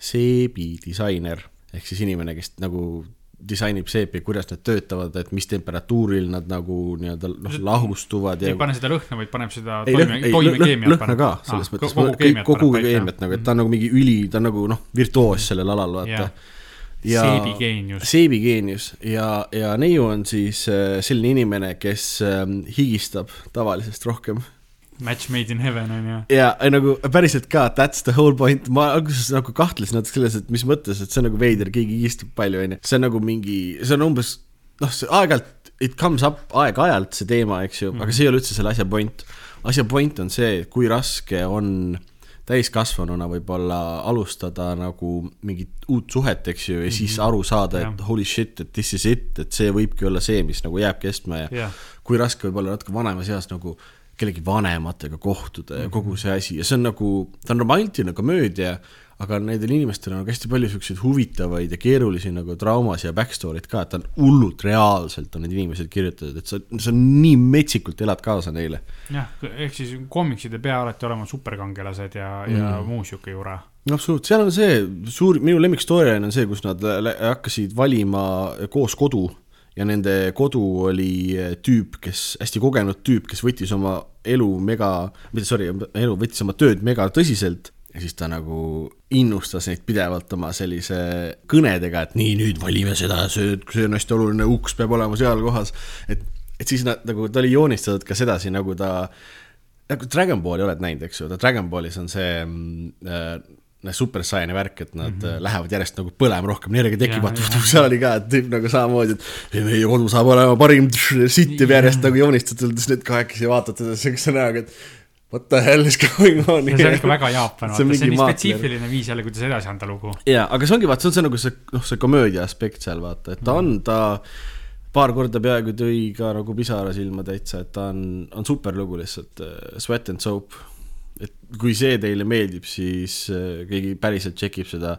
seebi disainer ehk siis inimene, kes nagu disainib seepi, kuidas need töötavad, et mis temperatuuril nad nagu nii-öelda noh, lahustuvad. ei pane seda lõhna, vaid paneb seda toime, toimekeemiat. lõhna ka, selles ah, mõttes. kogu keemiat, kogu keemiat nagu, et ta on nagu mingi üli, ta on nagu noh, virtuoos sellel alal, vaata. Ja, seebigeenius. seebigeenius ja, ja neiu on siis äh, selline inimene, kes äh, higistab tavalisest rohkem Match made in heaven on ju. ja nagu päriselt ka, that's the whole point, ma alguses nagu kahtlesin natuke selles, et mis mõttes, et see on nagu veider, keegi istub palju, onju. see on nagu mingi, see on umbes, noh, see aeg-ajalt, it comes up aeg-ajalt see teema, eks ju mm, -hmm. aga see ei ole üldse selle asja point. asja point on see, kui raske on täiskasvanuna võib-olla alustada nagu mingit uut suhet, eks ju, ja mm -hmm. siis aru saada, et yeah. holy shit, et this is it, et see võibki olla see, mis nagu jääb kestma ja yeah. kui raske võib olla natuke vanemas eas nagu kellegi vanematega kohtuda ja kogu see asi. Ja see on nagu, ta on romantiline komöödia, aga nendel inimestel on hästi palju siukseid huvitavaid ja keerulisi nagu traumasid ja backstory'd ka, et ta on hullult reaalselt on need inimesed kirjutatud, et sa, sa nii metsikult elad kaasa neile. jah, ehk siis koomiksid ei pea alati olema superkangelased ja mm., ja muu sihuke jura. Absoluutselt, seal on see suur, minu lemmik storyline on see, kus nad hakkasid valima koos kodu ja nende kodu oli tüüp, kes, hästi kogenud tüüp, kes võttis oma elu mega, mitte sorry, elu võttis oma tööd mega tõsiselt ja siis ta nagu innustas neid pidevalt oma sellise kõnedega, et nii, nüüd valime seda, see, see on hästi oluline, uks peab olema seal kohas. et, et siis nad nagu, ta oli joonistatud ka sedasi, nagu ta, nagu Dragon Balli oled näinud, eks ju, ta Dragon Ballis on see mm, äh, Super Saiyani värk, et nad mm -hmm. lähevad järjest nagu põlema rohkem energiat tekib, vaata seal oli ka, et tüüp nagu samamoodi, et meie kodu saab olema parim, sittib järjest nagu joonistatud, need kahekesi vaatavad teda siukse näoga, et what the hell is going on here. see on ikka väga Jaapan, vaata, see on nii spetsiifiline viis jälle, kuidas edasi anda lugu. jaa, aga see ongi, vaata, see on see nagu see, noh, see komöödia aspekt seal, vaata, et ta on, ta paar korda peaaegu tõi ka nagu pisara silma täitsa, et ta on, on super lugu lihtsalt, äh, Sweat and Soap. Et kui see teile meeldib, siis äh, keegi päriselt tšekib seda.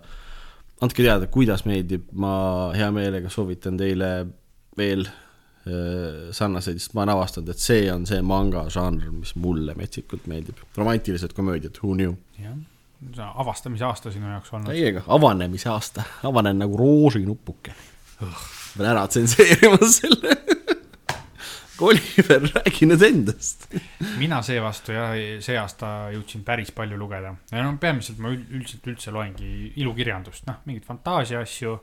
andke teada, kuidas meeldib, ma hea meelega soovitan teile veel Äh, sarnaseid, sest ma olen avastanud, et see on see manga žanr, mis mulle metsikult meeldib. romantilised komöödiad, who knew? jah, see on avastamise aasta sinu jaoks olnud. täiega, avanemise aasta, avanen nagu roosinupuke. pean ära tsenseerima selle Oliver, räägi nüüd endast. Mina seevastu jah, see aasta jõudsin päris palju lugeda. Ja no peamiselt ma üldiselt üldse loengi ilukirjandust, noh, mingeid fantaasia asju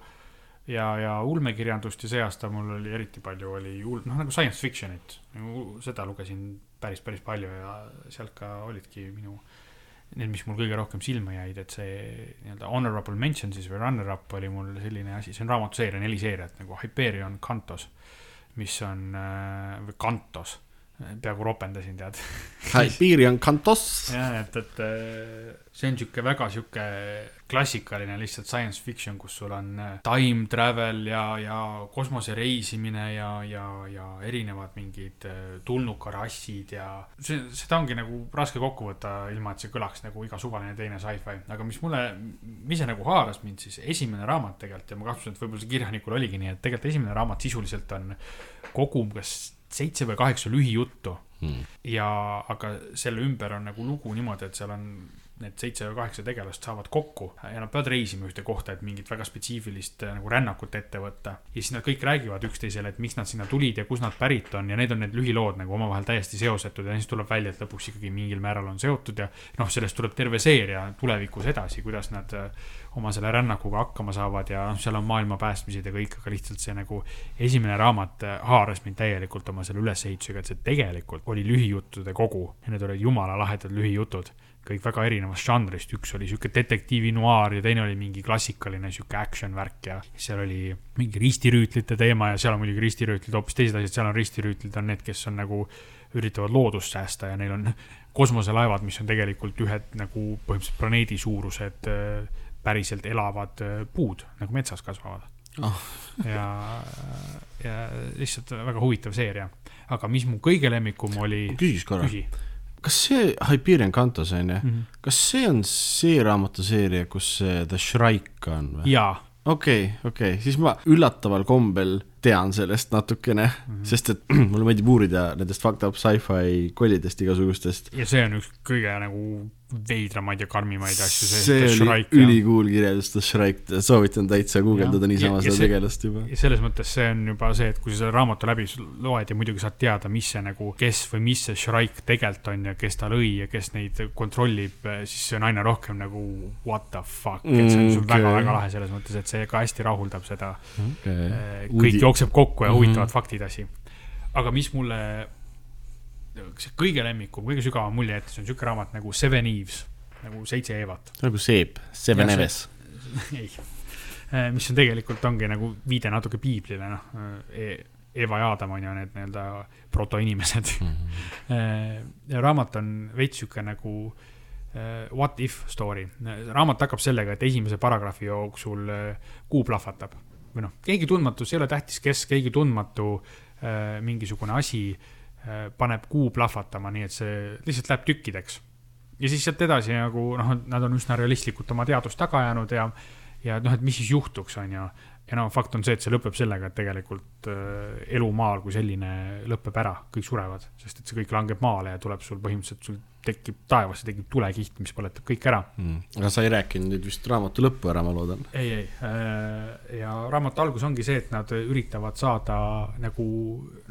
ja, ja ulmekirjandust ja see aasta mul oli eriti palju, oli ul-, noh nagu science fiction'it, nagu seda lugesin päris, päris palju ja sealt ka olidki minu, need, mis mul kõige rohkem silma jäid, et see nii-öelda honorable mention siis või runner-up oli mul selline asi, see on raamatuseeria, neli seeriat nagu Hyperion Cantos, mis on, äh, või Cantos peaaegu ropendasin, tead. Hyperion Cantos. jah, et, et äh, see on sihuke väga sihuke klassikaline lihtsalt science fiction, kus sul on äh, time travel ja, ja kosmose reisimine ja, ja, ja erinevad mingid äh, tulnukarassid ja see, seda ongi nagu raske kokku võtta, ilma et see kõlaks nagu iga suvaline teine sci-fi. aga mis mulle, mis see nagu haaras mind, siis esimene raamat tegelikult ja ma kahtlustan, et võib-olla see kirjanikul oligi nii, et tegelikult esimene raamat sisuliselt on kogum kas seitse või kaheksa lühijuttu hmm.. ja, aga selle ümber on nagu lugu niimoodi, et seal on need seitse või kaheksa tegelast saavad kokku ja nad peavad reisima ühte kohta, et mingit väga spetsiifilist äh, nagu rännakut ette võtta. ja siis nad kõik räägivad üksteisele, et miks nad sinna tulid ja kust nad pärit on ja need on need lühilood nagu omavahel täiesti seosetud ja siis tuleb välja, et lõpuks ikkagi mingil määral on seotud ja noh, sellest tuleb terve seeria tulevikus edasi, kuidas nad äh, oma selle rännakuga hakkama saavad ja noh, seal on maailma päästmised ja kõik, aga lihtsalt see nagu esimene raamat äh, haaras mind täielikult oma selle ülesehitusega, et see tegelikult oli lühijuttude kogu ja need olid jumala lahedad lühijutud kõik väga erinevast žanrist, üks oli sihuke detektiivi noaar ja teine oli mingi klassikaline sihuke action värk ja seal oli mingi ristirüütlite teema ja seal on muidugi ristirüütlid hoopis teised asjad, seal on ristirüütlid on need, kes on nagu, üritavad loodust säästa ja neil on kosmoselaevad, mis on tegelikult ühed nagu põhimõtteliselt planeedi suurused äh, päriselt elavad äh, puud, nagu metsas kasvavad oh. ja, ja lihtsalt väga huvitav seeria. aga mis mu kõige lemmikum oli. küsiks korra küsi kas see Hyperion Cantos on ju mm, -hmm. kas see on see raamatuseeria, kus see The Shrike on või? okei okay,, okei okay., siis ma üllataval kombel tean sellest natukene mm, -hmm. sest et mulle meeldib uurida nendest fucked up sci-fi kollidest igasugustest. ja see on üks kõige nagu veidramaid ja karmimaid asju. see oli ülikool kirjeldus, The Shrike, soovitan täitsa guugeldada niisama seda tegelast juba. selles mõttes see on juba see, et kui sa selle raamatu läbi loed ja muidugi saad teada, mis see nagu, kes või mis see Shrike tegelikult on ja kes ta lõi ja kes neid kontrollib, siis see on aina rohkem nagu what the fuck, et see on mm, väga-väga okay. lahe selles mõttes, et see ka hästi rahuldab seda okay.. Eh, kõik Udi... jookseb kokku ja huvitavad mm -hmm. faktid asi. aga mis mulle see kõige lemmikum, kõige sügavam mulje jättis on sihuke raamat nagu Seven Eves, nagu seitse Evat. nagu Seep, Seven Eves. ei, äh, mis on tegelikult ongi nagu viide natuke piiblile, noh e. Eva ja Adam on ju need nii-öelda protoinimesed mm. -hmm. raamat on veits sihuke nagu what if story. raamat hakkab sellega, et esimese paragrahvi jooksul kuu plahvatab või noh, keegi tundmatu, see ei ole tähtis, kes, keegi tundmatu mingisugune asi paneb kuu plahvatama, nii et see lihtsalt läheb tükkideks. ja siis sealt edasi nagu noh, nad on üsna realistlikult oma teadust taga ajanud ja, ja noh, et mis siis juhtuks, on ju ja no fakt on see, et see lõpeb sellega, et tegelikult äh, elu maal kui selline lõpeb ära, kõik surevad, sest et see kõik langeb maale ja tuleb sul põhimõtteliselt, sul tekib taevasse tekib tulekiht, mis põletab kõik ära mm.. aga sa ei rääkinud nüüd vist raamatu lõppu ära, ma loodan. ei, ei äh, ja raamatu algus ongi see, et nad üritavad saada nagu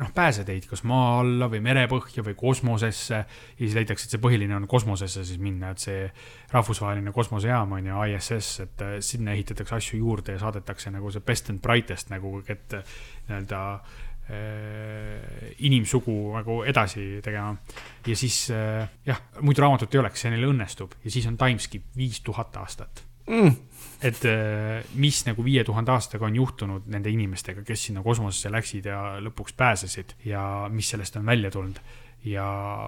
noh, pääseteid kas maa alla või merepõhja või kosmosesse. ja siis leitakse, et see põhiline on kosmosesse siis minna, et see rahvusvaheline kosmosejaam on ju ISS, et äh, sinna ehitatakse asju juurde ja saadetakse nagu see best and brightest nagu, et nii-öelda Äh, inimsugu nagu edasi tegema. ja siis äh, jah, muidu raamatut ei oleks, see neil õnnestub. Ja siis on timeskip viis tuhat aastat. Mm.. et äh, mis nagu viie tuhande aastaga on juhtunud nende inimestega, kes sinna kosmosesse läksid ja lõpuks pääsesid ja mis sellest on välja tulnud. Ja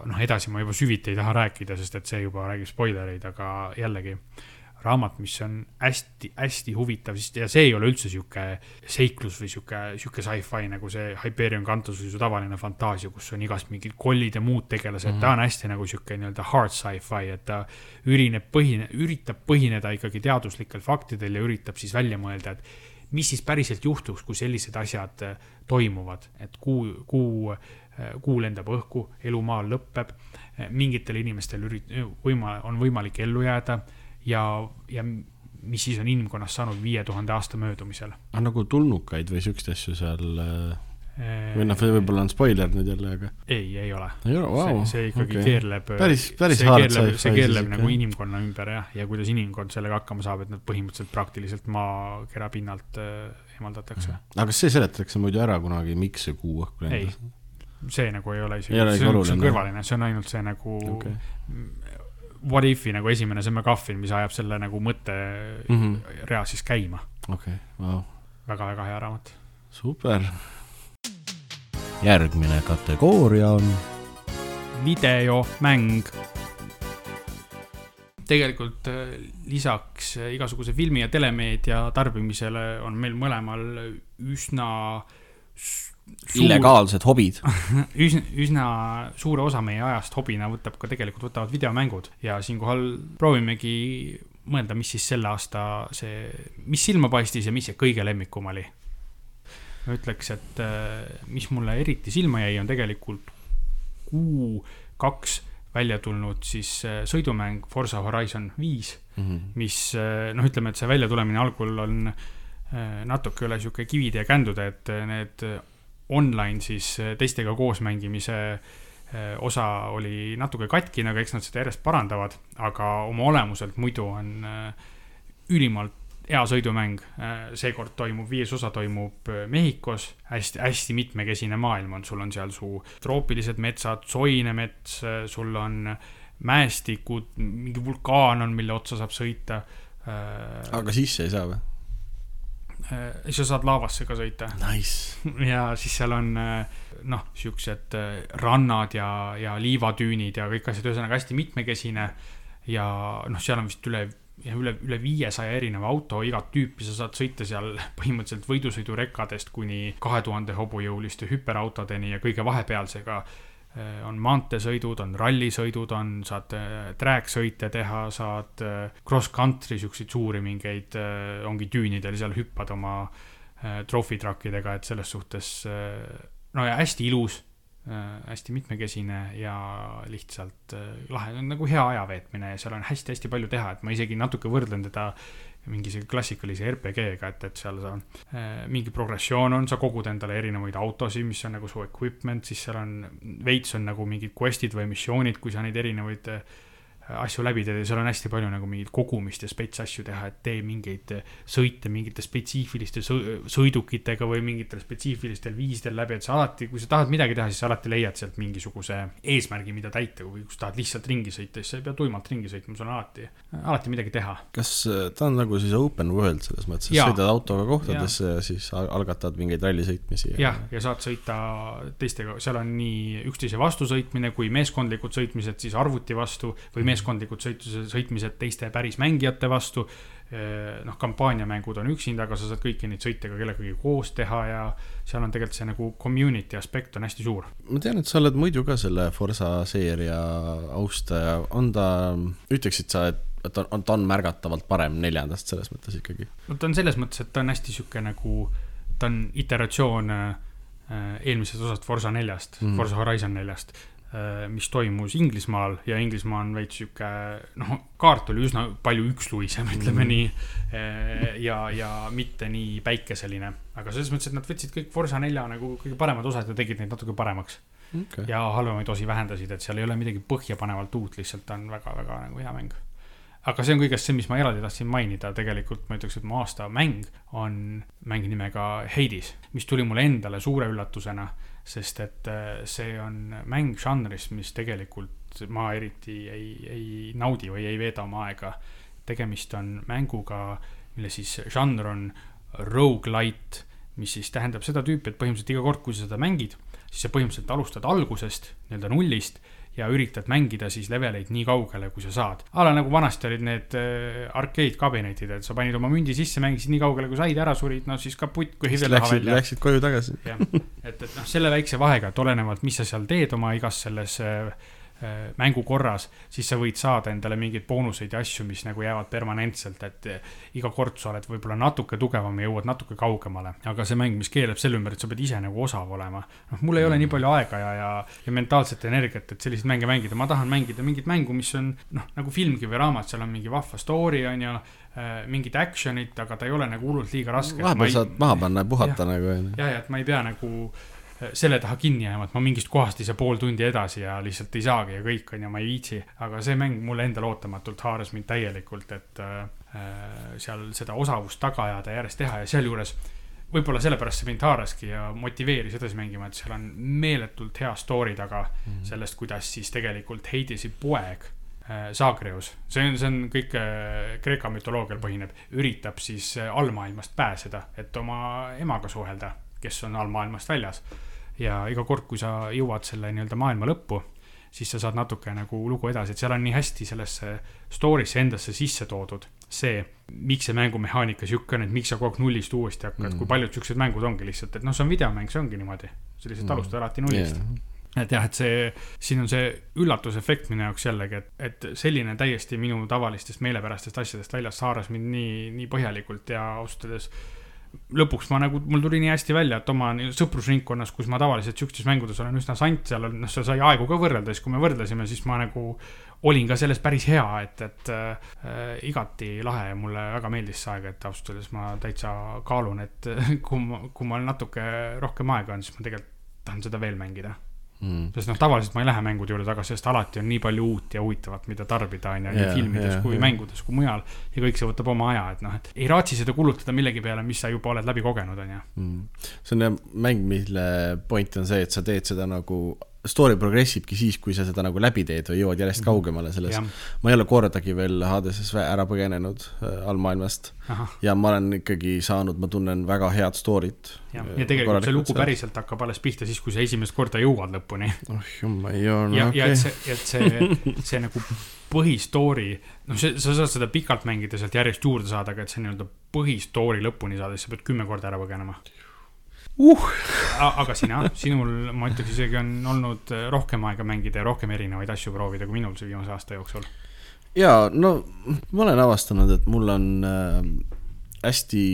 noh, edasi ma juba süviti ei taha rääkida, sest et see juba räägib spoilereid, aga jällegi äh, raamat, mis on hästi-hästi huvitav, sest ja see ei ole üldse sihuke seiklus või sihuke, sihuke sci-fi nagu see Hyperion Cantus või su tavaline fantaasia, kus on igast mingid kollid ja muud tegelased mm, -hmm. ta on hästi nagu sihuke nii-öelda hard sci-fi, et ta ürineb põhine, üritab põhineda ikkagi teaduslikel faktidel ja üritab siis välja mõelda, et mis siis päriselt juhtuks, kui sellised asjad äh, toimuvad, et kuu, kuu, äh, kuu lendab õhku, elu maal lõpeb, mingitel inimestel ürit-, võima-, on võimalik ellu jääda ja, ja mis siis on inimkonnast saanud viie tuhande aasta möödumisel. aga nagu tulnukaid või siukseid asju seal äh, või noh, võib-olla on spoiler nüüd jälle, aga. ei, ei ole. ole, vau. see ikkagi okay. keerleb. päris, päris hard sci-fi. see keerleb nagu okay. inimkonna ümber jah, ja kuidas inimkond sellega hakkama saab, et nad põhimõtteliselt praktiliselt maakera pinnalt äh, eemaldatakse. aga kas see seletatakse muidu ära kunagi, miks see kuu õhku lendas? see nagu ei ole isegi, see on, see on kõrvaline, see on ainult see nagu okay What If'i nagu esimene McGuffin, mis ajab selle nagu mõtterea mm -hmm. siis käima. okei okay,, vau. väga-väga hea raamat. super. järgmine kategooria on. videomäng. tegelikult äh, lisaks äh, igasuguse filmi ja telemeedia tarbimisele on meil mõlemal üsna suur... illegaalsed hobid üsna, üsna suure osa meie ajast hobina võtab ka tegelikult, võtavad videomängud ja siinkohal proovimegi mõelda, mis siis selle aasta see, mis silma paistis ja mis see kõige lemmikum oli. ma ütleks, et äh, mis mulle eriti silma jäi, on tegelikult kuu kaks välja tulnud siis äh, sõidumäng Forsa Horizon viis mm, -hmm. mis äh, noh, ütleme, et see väljatulemine algul on natuke üle sihuke kivide ja kändude, et need online siis äh, teistega koos mängimise äh, osa oli natuke katkine, aga eks nad seda järjest parandavad, aga oma olemuselt muidu on äh, ülimalt hea sõidumäng. seekord toimub, viies osa toimub Mehhikos hästi, hästi mitmekesine maailm on, sul on seal su troopilised metsad, soine mets, sul on mäestikud, mingi vulkaan on, mille otsa saab sõita. aga sisse ei saa või? Siis sa saad laavasse ka sõita. Nice.. ja siis seal on äh, noh, siuksed äh, rannad ja, ja liivatüünid ja kõik asjad, ühesõnaga hästi mitmekesine. ja noh, seal on vist üle, üle, üle viiesaja erineva auto, igat tüüpi sa saad sõita seal põhimõtteliselt võidusõidurekkadest kuni kahe tuhande hobujõuliste hüperautodeni ja kõige vahepealsega Äh, on maanteesõidud, on rallisõidud, on, saad äh, track-sõite teha, saad äh, cross-country siukseid suuri mingeid, ongi düünidel seal hüppad oma trofitrakkidega, et selles suhtes no ja hästi ilus, hästi mitmekesine ja lihtsalt lahe, nagu hea aja veetmine ja seal on hästi-hästi palju teha, et ma isegi natuke võrdlen teda mingi sihuke klassikalise RPG-ga, et, et seal sa äh,, mingi progressioon on, sa kogud endale erinevaid autosid, mis on nagu su equipment, siis seal on, veits on nagu mingid quest'id või missioonid, kui sa neid erinevaid äh, asju läbi teed ja seal on hästi palju nagu mingit kogumist ja spets asju teha, et tee mingeid sõite mingite spetsiifiliste sõidukitega või mingitel spetsiifilistel viisidel läbi, et sa alati, kui sa tahad midagi teha, siis sa alati leiad sealt mingisuguse eesmärgi, mida täita, või kui sa tahad lihtsalt ringi sõita, siis sa ei pea tuimalt ringi sõitma, sul on alati, alati midagi teha. kas äh, ta on nagu siis open world selles mõttes, et sõidad autoga kohtadesse ja. ja siis algatad mingeid rallisõitmisi? jah, ja saad sõita teistega, seal on nii üksteise vastu sõitmine kui meeskondlikud sõitmised siis arvuti vastu või meeskondlikud sõitluse, sõitmised teiste päris mängijate vastu. noh, kampaaniamängud on üksinda, aga sa saad kõiki neid sõite ka kellegagi koos teha ja seal on tegelikult see nagu community aspekt on hästi suur. ma tean, et sa oled muidu ka selle Forsa seeria austaja, on ta, ütleksid sa, et et ta on, ta on märgatavalt parem neljandast selles mõttes ikkagi. no ta on selles mõttes, et ta on hästi sihuke nagu, ta on iteratsioon äh, eelmisest osast Forsa neljast mm., Forsa Horizon neljast mis toimus Inglismaal ja Inglismaa on veits sihuke, noh, kaart oli üsna palju üksluisem, ütleme mm. nii äh,. ja, ja mitte nii päikeseline, aga selles mõttes, et nad võtsid kõik Forsa nelja nagu kõige paremad osad ja tegid neid natuke paremaks okay. ja halvemaid osi vähendasid, et seal ei ole midagi põhjapanevalt uut, lihtsalt on väga-väga nagu hea mäng aga see on kõigest see, mis ma eraldi tahtsin mainida, tegelikult ma ütleks, et mu aasta mäng on mäng nimega Hades, mis tuli mulle endale suure üllatusena, sest et äh, see on mäng žanris, mis tegelikult ma eriti ei, ei naudi või ei veeda oma aega. tegemist on mänguga, mille siis žanr on rogu-lite, mis siis tähendab seda tüüpi, et põhimõtteliselt iga kord, kui sa seda mängid, siis sa põhimõtteliselt alustad algusest, nii-öelda nullist ja üritad mängida siis leveleid nii kaugele, kui sa saad. a la nagu vanasti olid need äh, arcade kabinetid, et sa panid oma mündi sisse, mängisid nii kaugele, kui said, ära surid, no siis kaputt, kui hivel taha välja. Läksid koju tagasi. jah, et, et noh, selle väikse vahega, et olenevalt, mis sa seal teed oma igas selles äh, Äh, mängu korras, siis sa võid saada endale mingeid boonuseid ja asju, mis nagu jäävad permanentselt, et äh, iga kord sa oled võib-olla natuke tugevam ja jõuad natuke kaugemale. aga see mäng, mis keeleb selle ümber, et sa pead ise nagu osav olema. noh, mul ei ole nii palju aega ja, ja, ja mentaalset energiat, et selliseid mänge mängida, ma tahan mängida mingit mängu, mis on noh, nagu filmgi või raamat, seal on mingi vahva story on ju äh, mingit action'it, aga ta ei ole nagu hullult liiga raske. vahepeal saad maha panna ja puhata ja, nagu. ja, ja et ma ei pea nagu selle taha kinni jääma, et ma mingist kohast ei saa pool tundi edasi ja lihtsalt ei saagi ja kõik on ja ma ei viitsi. aga see mäng mulle endale ootamatult haaras mind täielikult, et äh, seal seda osavust taga ajada ja järjest teha ja sealjuures võib-olla sellepärast see mind haaraski ja motiveeris edasi mängima, et seal on meeletult hea story taga mm -hmm. sellest, kuidas siis tegelikult Heidesi poeg äh, Zagreus, see on, see on kõik äh, Kreeka mütoloogial põhineb, üritab siis äh, allmaailmast pääseda, et oma emaga suhelda, kes on allmaailmast väljas ja iga kord, kui sa jõuad selle nii-öelda maailma lõppu, siis sa saad natuke nagu lugu edasi, et seal on nii hästi sellesse story'sse endasse sisse toodud see, miks see mängumehaanika sihuke on, et miks sa kogu aeg nullist uuesti hakkad mm., kui paljud siuksed mängud ongi lihtsalt, et noh, see on videomäng, see ongi niimoodi. sa lihtsalt mm. alustad alati nullist yeah et jah, et see, siin on see üllatusefekt minu jaoks jällegi, et, et selline täiesti minu tavalistest meelepärastest asjadest väljas haaras mind nii, nii põhjalikult ja ausalt öeldes lõpuks ma nagu, mul tuli nii hästi välja, et oma sõprusringkonnas, kus ma tavaliselt siukestes mängudes olen üsna sant, seal on, noh, seal sai aegu ka võrrelda, siis kui me võrdlesime, siis ma nagu olin ka selles päris hea, et, et äh, igati lahe ja mulle väga meeldis see aeg, et ausalt öeldes ma täitsa kaalun, et kui ma, kui mul natuke rohkem aega on, siis ma tegelikult tahan seda veel mängida mm.. sest noh, tavaliselt ma ei lähe mängude juurde tagasi, sest alati on nii palju uut ja huvitavat, mida tarbida, on ju, nii filmides yeah, kui yeah. mängudes kui mujal. ja kõik see võtab oma aja, et noh, et ei raatsi seda kulutada millegi peale, mis sa juba oled läbi kogenud, on ju mm.. see on jah mäng, mille point on see, et sa teed seda nagu story progress ibki siis, kui sa seda nagu läbi teed või jõuad järjest mhm. kaugemale selles. ma ei ole kordagi veel Hades'es ära põgenenud äh, allmaailmast ja ma olen ikkagi saanud, ma tunnen väga head story't. ja, ja tegelikult see lugu päriselt hakkab alles pihta siis, kui sa esimest korda jõuad lõpuni. oh jumal, joo, no ja, okei. ja et see, et see, see nagu põhistory, noh, see, sa saad seda pikalt mängida, sealt järjest juurde saada, aga et see nii-öelda põhistory lõpuni saada, siis sa pead kümme korda ära põgenema uh.. aga sina, sinul, ma ütleks isegi on olnud rohkem aega mängida ja rohkem erinevaid asju proovida kui minul see viimase aasta jooksul. ja no ma olen avastanud, et mul on äh, hästi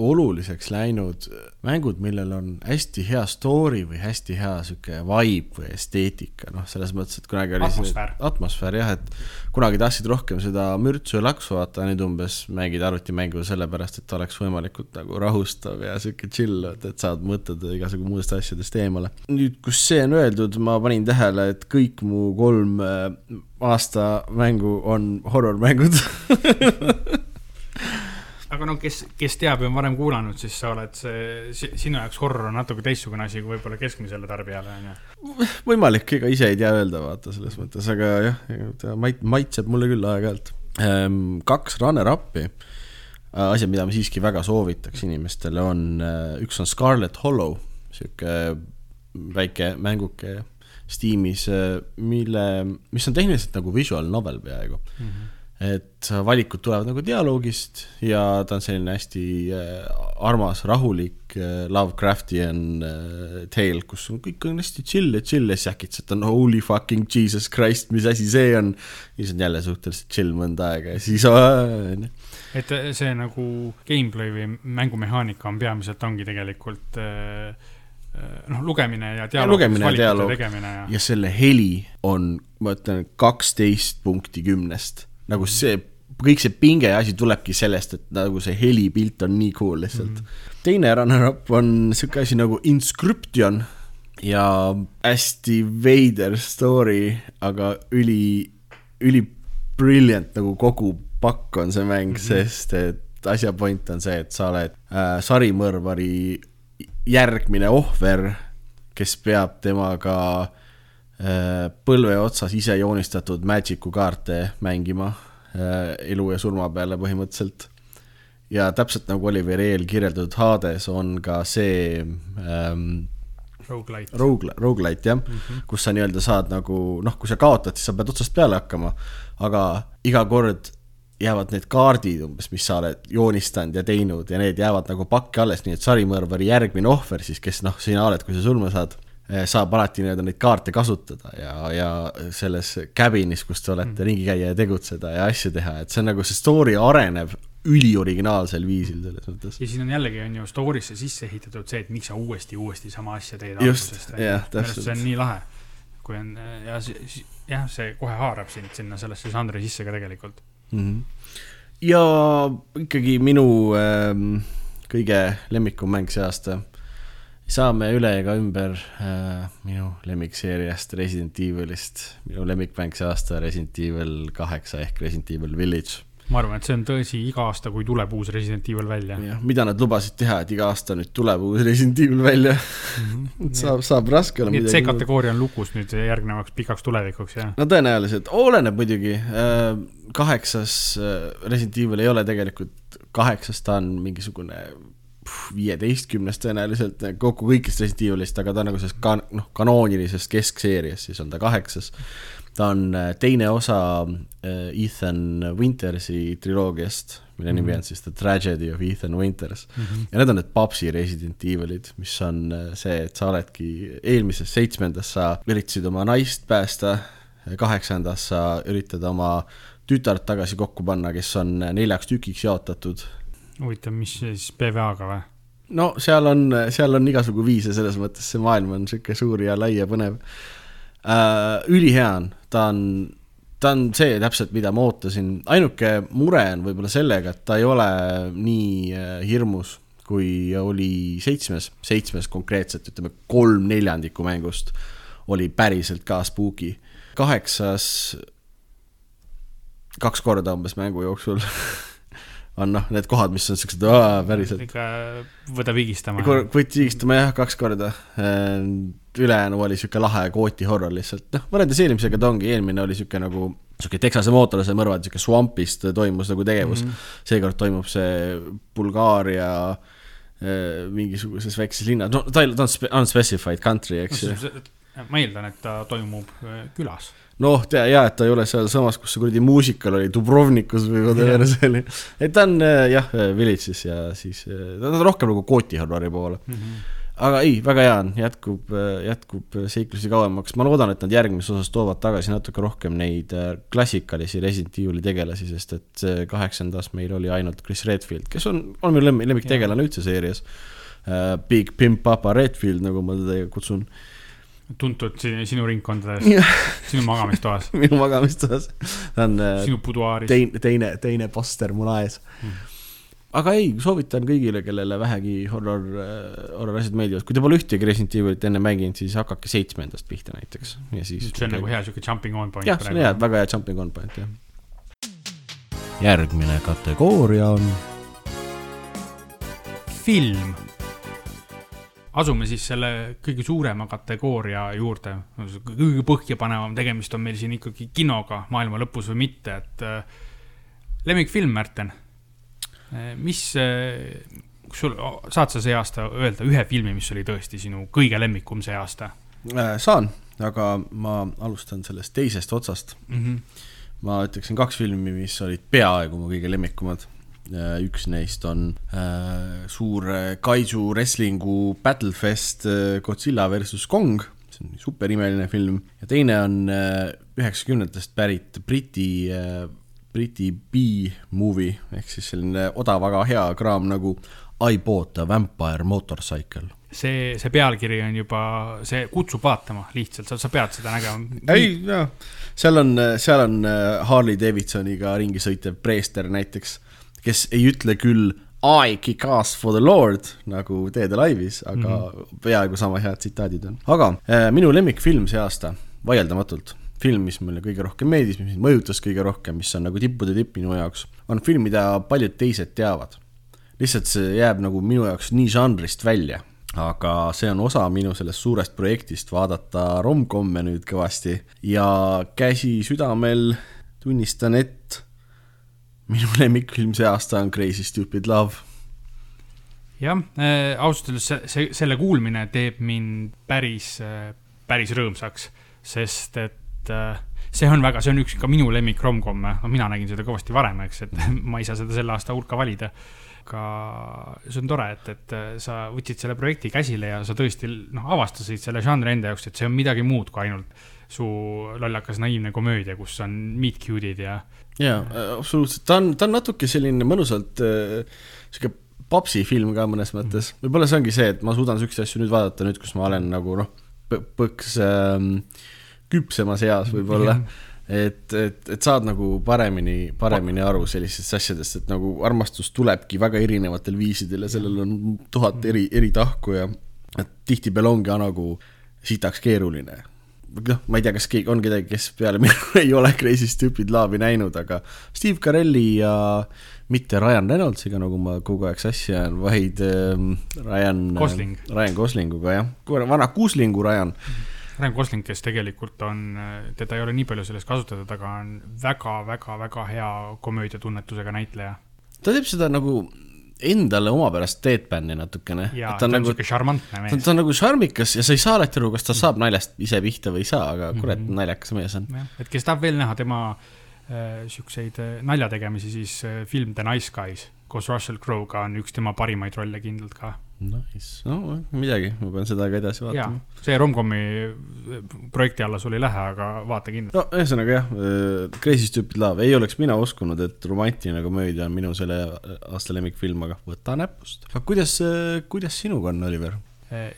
oluliseks läinud mängud, millel on hästi hea story või hästi hea sihuke vibe või esteetika, noh, selles mõttes, et kunagi oli atmosfäär, atmosfäär jah, et kunagi tahtsid rohkem seda mürtsu ja laksu vaata, nüüd umbes mängid arvutimängu sellepärast, et oleks võimalikult nagu rahustav ja sihuke chill, et, saad mõtted igasugu muudest asjadest eemale. nüüd, kus see on öeldud, ma panin tähele, et kõik mu kolm äh, aasta mängu on horror-mängud aga no kes, kes teab ja on varem kuulanud, siis sa oled see, sinu jaoks horror on natuke teistsugune asi kui võib-olla keskmisele tarbijale, on ju. võimalik, ega ise ei tea öelda, vaata, selles mõttes, aga jah, ta mait-, maitseb mulle küll aeg-ajalt. Ehm, kaks runner-up'i, äh, asjad, mida ma siiski väga soovitaks inimestele, on, äh, üks on Scarlet Hollow, sihuke väike mänguke Steamis, mille, mis on tehniliselt nagu visual novel peaaegu mm. -hmm et valikud tulevad nagu dialoogist ja ta on selline hästi äh, armas, rahulik äh, Lovecraftian äh, tale, kus on kõik on hästi chill ja chill ja siis äkitselt on holy fucking jesus christ, mis asi see on. ja siis on jälle suhteliselt chill mõnda aega ja siis onju. et see nagu gameplay või mängumehaanika on peamiselt ongi tegelikult noh, lugemine ja dialoog. lugemine ja dialoog ja... ja selle heli on, ma ütlen, kaksteist punkti kümnest nagu see, kõik see pinge ja asi tulebki sellest, et nagu see helipilt on nii cool lihtsalt mm. -hmm. teine runner-up on sihuke asi nagu Inscription ja hästi veider story, aga üli, üli brilliant nagu kogu pakk on see mäng mm, -hmm. sest et asja point on see, et sa oled äh, sarimõrvari järgmine ohver, kes peab temaga põlve otsas ise joonistatud Magic'u kaarte mängima äh, elu ja surma peale põhimõtteliselt. ja täpselt nagu Oliver Eel kirjeldatud Hades on ka see ähm, Roguelite. Rogue, roguelite jah mm, -hmm. kus sa nii-öelda saad nagu noh, kui sa kaotad, siis sa pead otsast peale hakkama, aga iga kord jäävad need kaardid umbes, mis sa oled joonistanud ja teinud ja need jäävad nagu pakki alles, nii et sarimõrvari järgmine ohver siis, kes noh, sina oled, kui sa surma saad saab alati nii-öelda neid kaarte kasutada ja, ja selles cabinis, kus te olete mm. ringi käia ja tegutseda ja asju teha, et see on nagu see story areneb ülioriginaalsel viisil selles mõttes. ja siin on jällegi, on ju, story'sse sisse ehitatud see, et miks sa uuesti, uuesti sama asja teed algusest. see on nii lahe, kui on ja see, jah, see kohe haarab sind sinna sellesse žanri sisse ka tegelikult mm. -hmm. ja ikkagi minu ähm, kõige lemmikum mäng see aasta saame üle ega ümber äh, minu lemmikseeriast Resident Evilist. minu lemmikmäng see aasta Resident Evil kaheksa ehk Resident Evil Village. ma arvan, et see on tõsi iga aasta, kui tuleb uus Resident Evil välja. jah, mida nad lubasid teha, et iga aasta nüüd tuleb uus Resident Evil välja mm. -hmm. saab, saab raske olla. nii et see kategooria on lukus nüüd järgnevaks pikaks tulevikuks, jah? no tõenäoliselt, oleneb muidugi. Äh, kaheksas äh, Resident Evil ei ole tegelikult kaheksas, ta on mingisugune viieteistkümnest tõenäoliselt kokku kõikidest Resident Evilist, aga ta on nagu selles kan-, noh, kanoonilises keskseerias, siis on ta kaheksas. ta on äh, teine osa äh, Ethan Wintersi triloogiast, mille nimi -hmm. on siis The Tragedy of Ethan Winters mm. -hmm. ja need on need papsi Resident Evilid, mis on äh, see, et sa oledki eelmises seitsmendas sa üritasid oma naist päästa, kaheksandas sa üritad oma tütart tagasi kokku panna, kes on neljaks tükiks jaotatud huvitav, mis siis PVA-ga või? no seal on, seal on igasugu viise, selles mõttes see maailm on sihuke suur ja lai ja põnev uh,. ülihea on, ta on, ta on see täpselt, mida ma ootasin, ainuke mure on võib-olla sellega, et ta ei ole nii uh, hirmus, kui oli seitsmes, seitsmes konkreetselt, ütleme kolm neljandikku mängust oli päriselt ka spooky. kaheksas kaks korda umbes mängu jooksul on noh, need kohad, mis on siuksed, päriselt. ikka võta vigistama. võttis vigistama jah, kaks korda. Ülejäänu oli siuke lahe kooti horror lihtsalt, noh, võrreldes eelmisega ta ongi, eelmine oli siuke nagu sihuke Texase mootorlase mõrvad, sihuke swampist toimus nagu tegevus mm. -hmm. seekord toimub see Bulgaaria mingisuguses väikses linnas, no ta, on unspecified country, eks ju. ma eeldan, et ta toimub külas noh, tea ja, et ta ei ole sealsamas, kus see kuradi muusikal oli, Dubrovnikus või whatever see oli. et ta on äh, jah, äh, Village'is ja siis, äh, ta on rohkem nagu kooti horrori poole mm. -hmm. aga ei, väga hea on, jätkub, jätkub seiklusi kauemaks, ma loodan, et nad järgmises osas toovad tagasi natuke rohkem neid klassikalisi Resident Evil'i tegelasi, sest et kaheksandas meil oli ainult Chris Redfield, kes on, on minu lemmiktegelane üldse seerias. Big Pimp Papa Redfield, nagu ma teda kutsun tuntud sinu ringkondades, sinu magamistoas minu magamistoas, ta on. Äh, sinu buduaaris. teine, teine, teine poster mul aes mm. aga ei, soovitan kõigile, kellele vähegi horror, äh, horror asjad meeldivad, kui te pole ühtegi Resident Evilit enne mänginud, siis hakake seitsmendast pihta näiteks ja siis. see on nagu hea sihuke jumping on point. jah, see on hea, väga hea jumping on point, jah. järgmine kategooria on. film asume siis selle kõige suurema kategooria juurde, kõige põhjapanevam, tegemist on meil siin ikkagi kinoga maailma lõpus või mitte, et äh, lemmikfilm, Märten, äh, mis äh,, sul, saad sa see aasta öelda ühe filmi, mis oli tõesti sinu kõige lemmikum see aasta saan aga ma alustan sellest teisest otsast mm. -hmm. ma ütleksin kaks filmi, mis olid peaaegu mu kõige lemmikumad. Äh, üks neist on äh, suur kaiju wrestlingu Battlefest äh, Godzilla versus Kong, see on superimeline film, ja teine on üheksakümnendatest äh, pärit Briti äh, Briti B-movie. Ehk siis selline odav, väga hea kraam nagu I bought a vampire motorcycle. see, see pealkiri on juba, see kutsub vaatama lihtsalt, sa pead seda nägema. ei, jaa, seal on, seal on äh, Harley Davidsoniga ringi sõitev preester näiteks, kes ei ütle küll I kick ass for the lord nagu Teede laivis, aga mm -hmm. peaaegu sama head tsitaadid on. aga äh, minu lemmikfilm see aasta, vaieldamatult film, mis mulle kõige rohkem meeldis, mis mind mõjutas kõige rohkem, mis on nagu tippude tipp minu jaoks, on film, mida paljud teised teavad. lihtsalt see jääb nagu minu jaoks nii žanrist välja, aga see on osa minu sellest suurest projektist vaadata rom-komme nüüd kõvasti ja käsi südamel tunnistan, et minu lemmikfilm see aasta on Crazy Stupid Love jah äh,, ausalt öeldes see, see, selle kuulmine teeb mind päris äh,, päris rõõmsaks, sest et äh, see on väga, see on üks ka minu lemmik rom-komme, no mina nägin seda kõvasti varem, eks, et ma ei saa seda selle aasta hulka valida. aga see on tore, et, et sa võtsid selle projekti käsile ja sa tõesti noh, avastasid selle žanri enda jaoks, et see on midagi muud kui ainult su lollakas naiivne komöödia, kus on meet cute'id ja. jaa, absoluutselt, ta on, ta on natuke selline mõnusalt äh, sihuke papsi film ka mõnes mõttes, võib-olla see ongi see, et ma suudan siukseid asju nüüd vaadata, nüüd kus ma olen nagu noh, põks ähm, küpsemas eas võib-olla et, et, et saad nagu paremini, paremini aru sellistest asjadest, et nagu armastus tulebki väga erinevatel viisidel ja sellel on tuhat eri, eri tahku ja et tihtipeale ongi nagu sitaks keeruline. Noh, ma ei tea, kas keegi on kedagi, kes peale minu ei ole Crazy Stupid Love'i näinud, aga Steve Carelli ja mitte Ryan Reynoldsiga, nagu ma kogu aeg sassi ajan, vaid äh, Ryan Gosling. Ryan Goslinguga, jah, vana Goslingu Ryan. -hmm Ryan Gosling, kes tegelikult on, teda ei ole nii palju selles kasutatud, aga on väga-väga-väga hea komöödiatunnetusega näitleja. ta teeb seda nagu endale omapärast deadpan'i natukene. ta on nagu sihuke šarmantne mees. ta on nagu šarmikas ja sa ei saa alati aru, kas ta saab naljast ise pihta või ei saa, aga kurat mm -hmm., naljakas mees on. et kes tahab veel näha tema äh, siukseid äh, naljategemisi, siis äh, film The Nice Guys koos Russell Crowe'ga on üks tema parimaid rolle kindlalt ka Nice, no midagi, ma pean seda ka edasi vaatama. see Romcomi projekti alla sul ei lähe, aga vaata kindlasti. no ühesõnaga jah, äh, Crazy Stupid Love, ei oleks mina uskunud, et romantiline komöödia on minu selle aasta lemmikfilm, aga võta näpust. aga kuidas, äh, kuidas sinuga on, Oliver?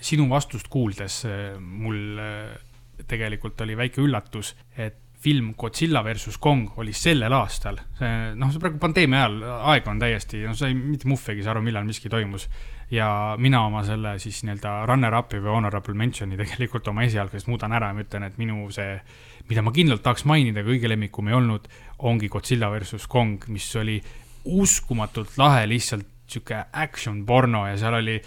Sinu vastust kuuldes mul tegelikult oli väike üllatus, et film Godzilla versus Kong oli sellel aastal. see, noh, see praegu pandeemia ajal, aeg on täiesti, no sa ei, mitte muhvigi saa aru, millal miski toimus ja mina oma selle siis nii-öelda runner-up'i või honorable mention'i tegelikult oma esialgsest muudan ära ja ma ütlen, et minu see, mida ma kindlalt tahaks mainida, kõige lemmikum ei olnud, ongi Godzilla versus Kong, mis oli uskumatult lahe, lihtsalt sihuke action porno ja seal oli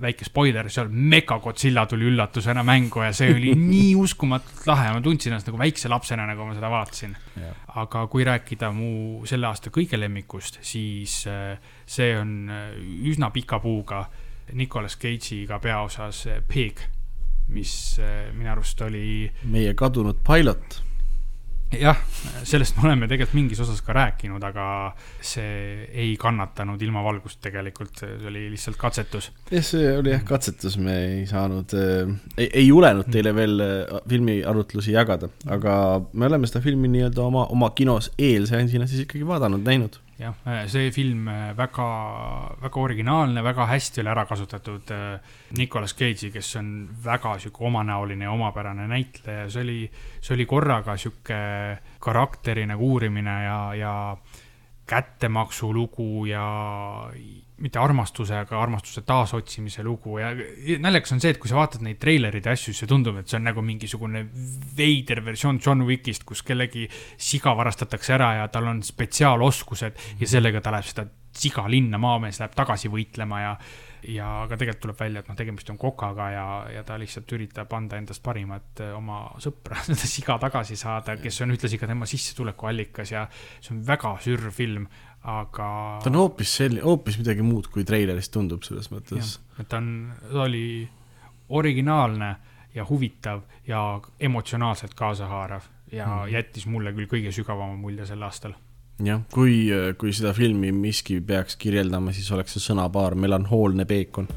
väike spoiler, seal Mecha-Godzilla tuli üllatusena mängu ja see oli nii uskumatult lahe, ma tundsin ennast nagu väikse lapsena, nagu ma seda vaatasin. aga kui rääkida mu selle aasta kõige lemmikust, siis äh, see on äh, üsna pika puuga Nicolas Cage'iga peaosas äh, Pig, mis minu arust oli. meie kadunud pilot jah, sellest me oleme tegelikult mingis osas ka rääkinud, aga see ei kannatanud ilmavalgust tegelikult, see oli lihtsalt katsetus. jah, see oli jah katsetus, me ei saanud äh,, ei, ei julenud teile veel äh, filmiarutlusi jagada, aga me oleme seda filmi nii-öelda oma, oma kinos eelseansina siis ikkagi vaadanud, näinud jah, äh, see film äh, väga, väga originaalne, väga hästi oli ära kasutatud äh, Nicolas Cage'i, kes on väga sihuke omanäoline ja omapärane näitleja, see oli, see oli korraga sihuke karakteri nagu uurimine ja, ja kättemaksu lugu ja mitte armastuse, aga armastuse taasotsimise lugu ja naljakas on see, et kui sa vaatad neid treilereid ja asju, siis tundub, et see on nagu mingisugune veider versioon John Wickist, kus kellegi siga varastatakse ära ja tal on spetsiaaloskused ja sellega ta läheb seda siga linna, maamees läheb tagasi võitlema ja ja aga tegelikult tuleb välja, et noh, tegemist on kokaga ja, ja ta lihtsalt üritab anda endast parimat eh, oma sõpra, seda siga tagasi saada, kes on ühtlasi ka tema sissetulekuallikas ja see on väga sürr film aga. ta on hoopis selline, hoopis midagi muud, kui treilerist tundub selles mõttes. et ta on, ta oli originaalne ja huvitav ja emotsionaalselt kaasahaarav ja mm. jättis mulle küll kõige sügavama mulje sel aastal jah, kui, kui seda filmi miski peaks kirjeldama, siis oleks see sõnapaar melanhoolne peekon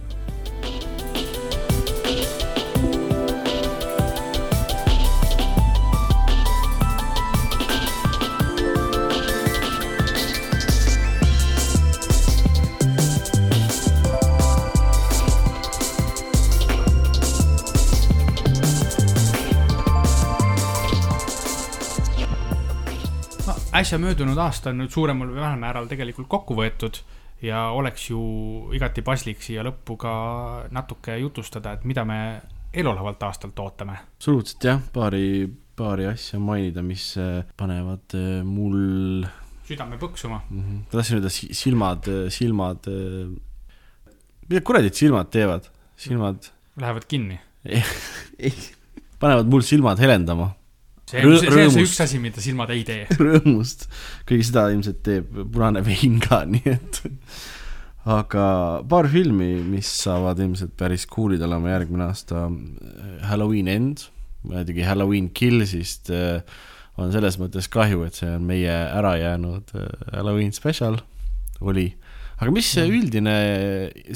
äsja möödunud aasta on nüüd suuremal või vähemal määral tegelikult kokku võetud ja oleks ju igati paslik siia lõppu ka natuke jutustada, et mida me elulevalt aastalt ootame. absoluutselt jah, paari, paari asja mainida, mis äh, panevad äh, mul südame põksuma mm. -hmm. ma tahtsin öelda silmad, silmad, mida kuradid silmad teevad, silmad Lähevad kinni ei, panevad mul silmad helendama see on, see on see üks asi, mida silmad ei tee. rõõmust, kuigi seda ilmselt teeb punane vein ka, nii et aga paar filmi, mis saavad ilmselt päris cool'id olema järgmine aasta. Halloween End, muidugi Halloween Killsist äh, on selles mõttes kahju, et see on meie ära jäänud äh, Halloween special, oli. aga mis see üldine,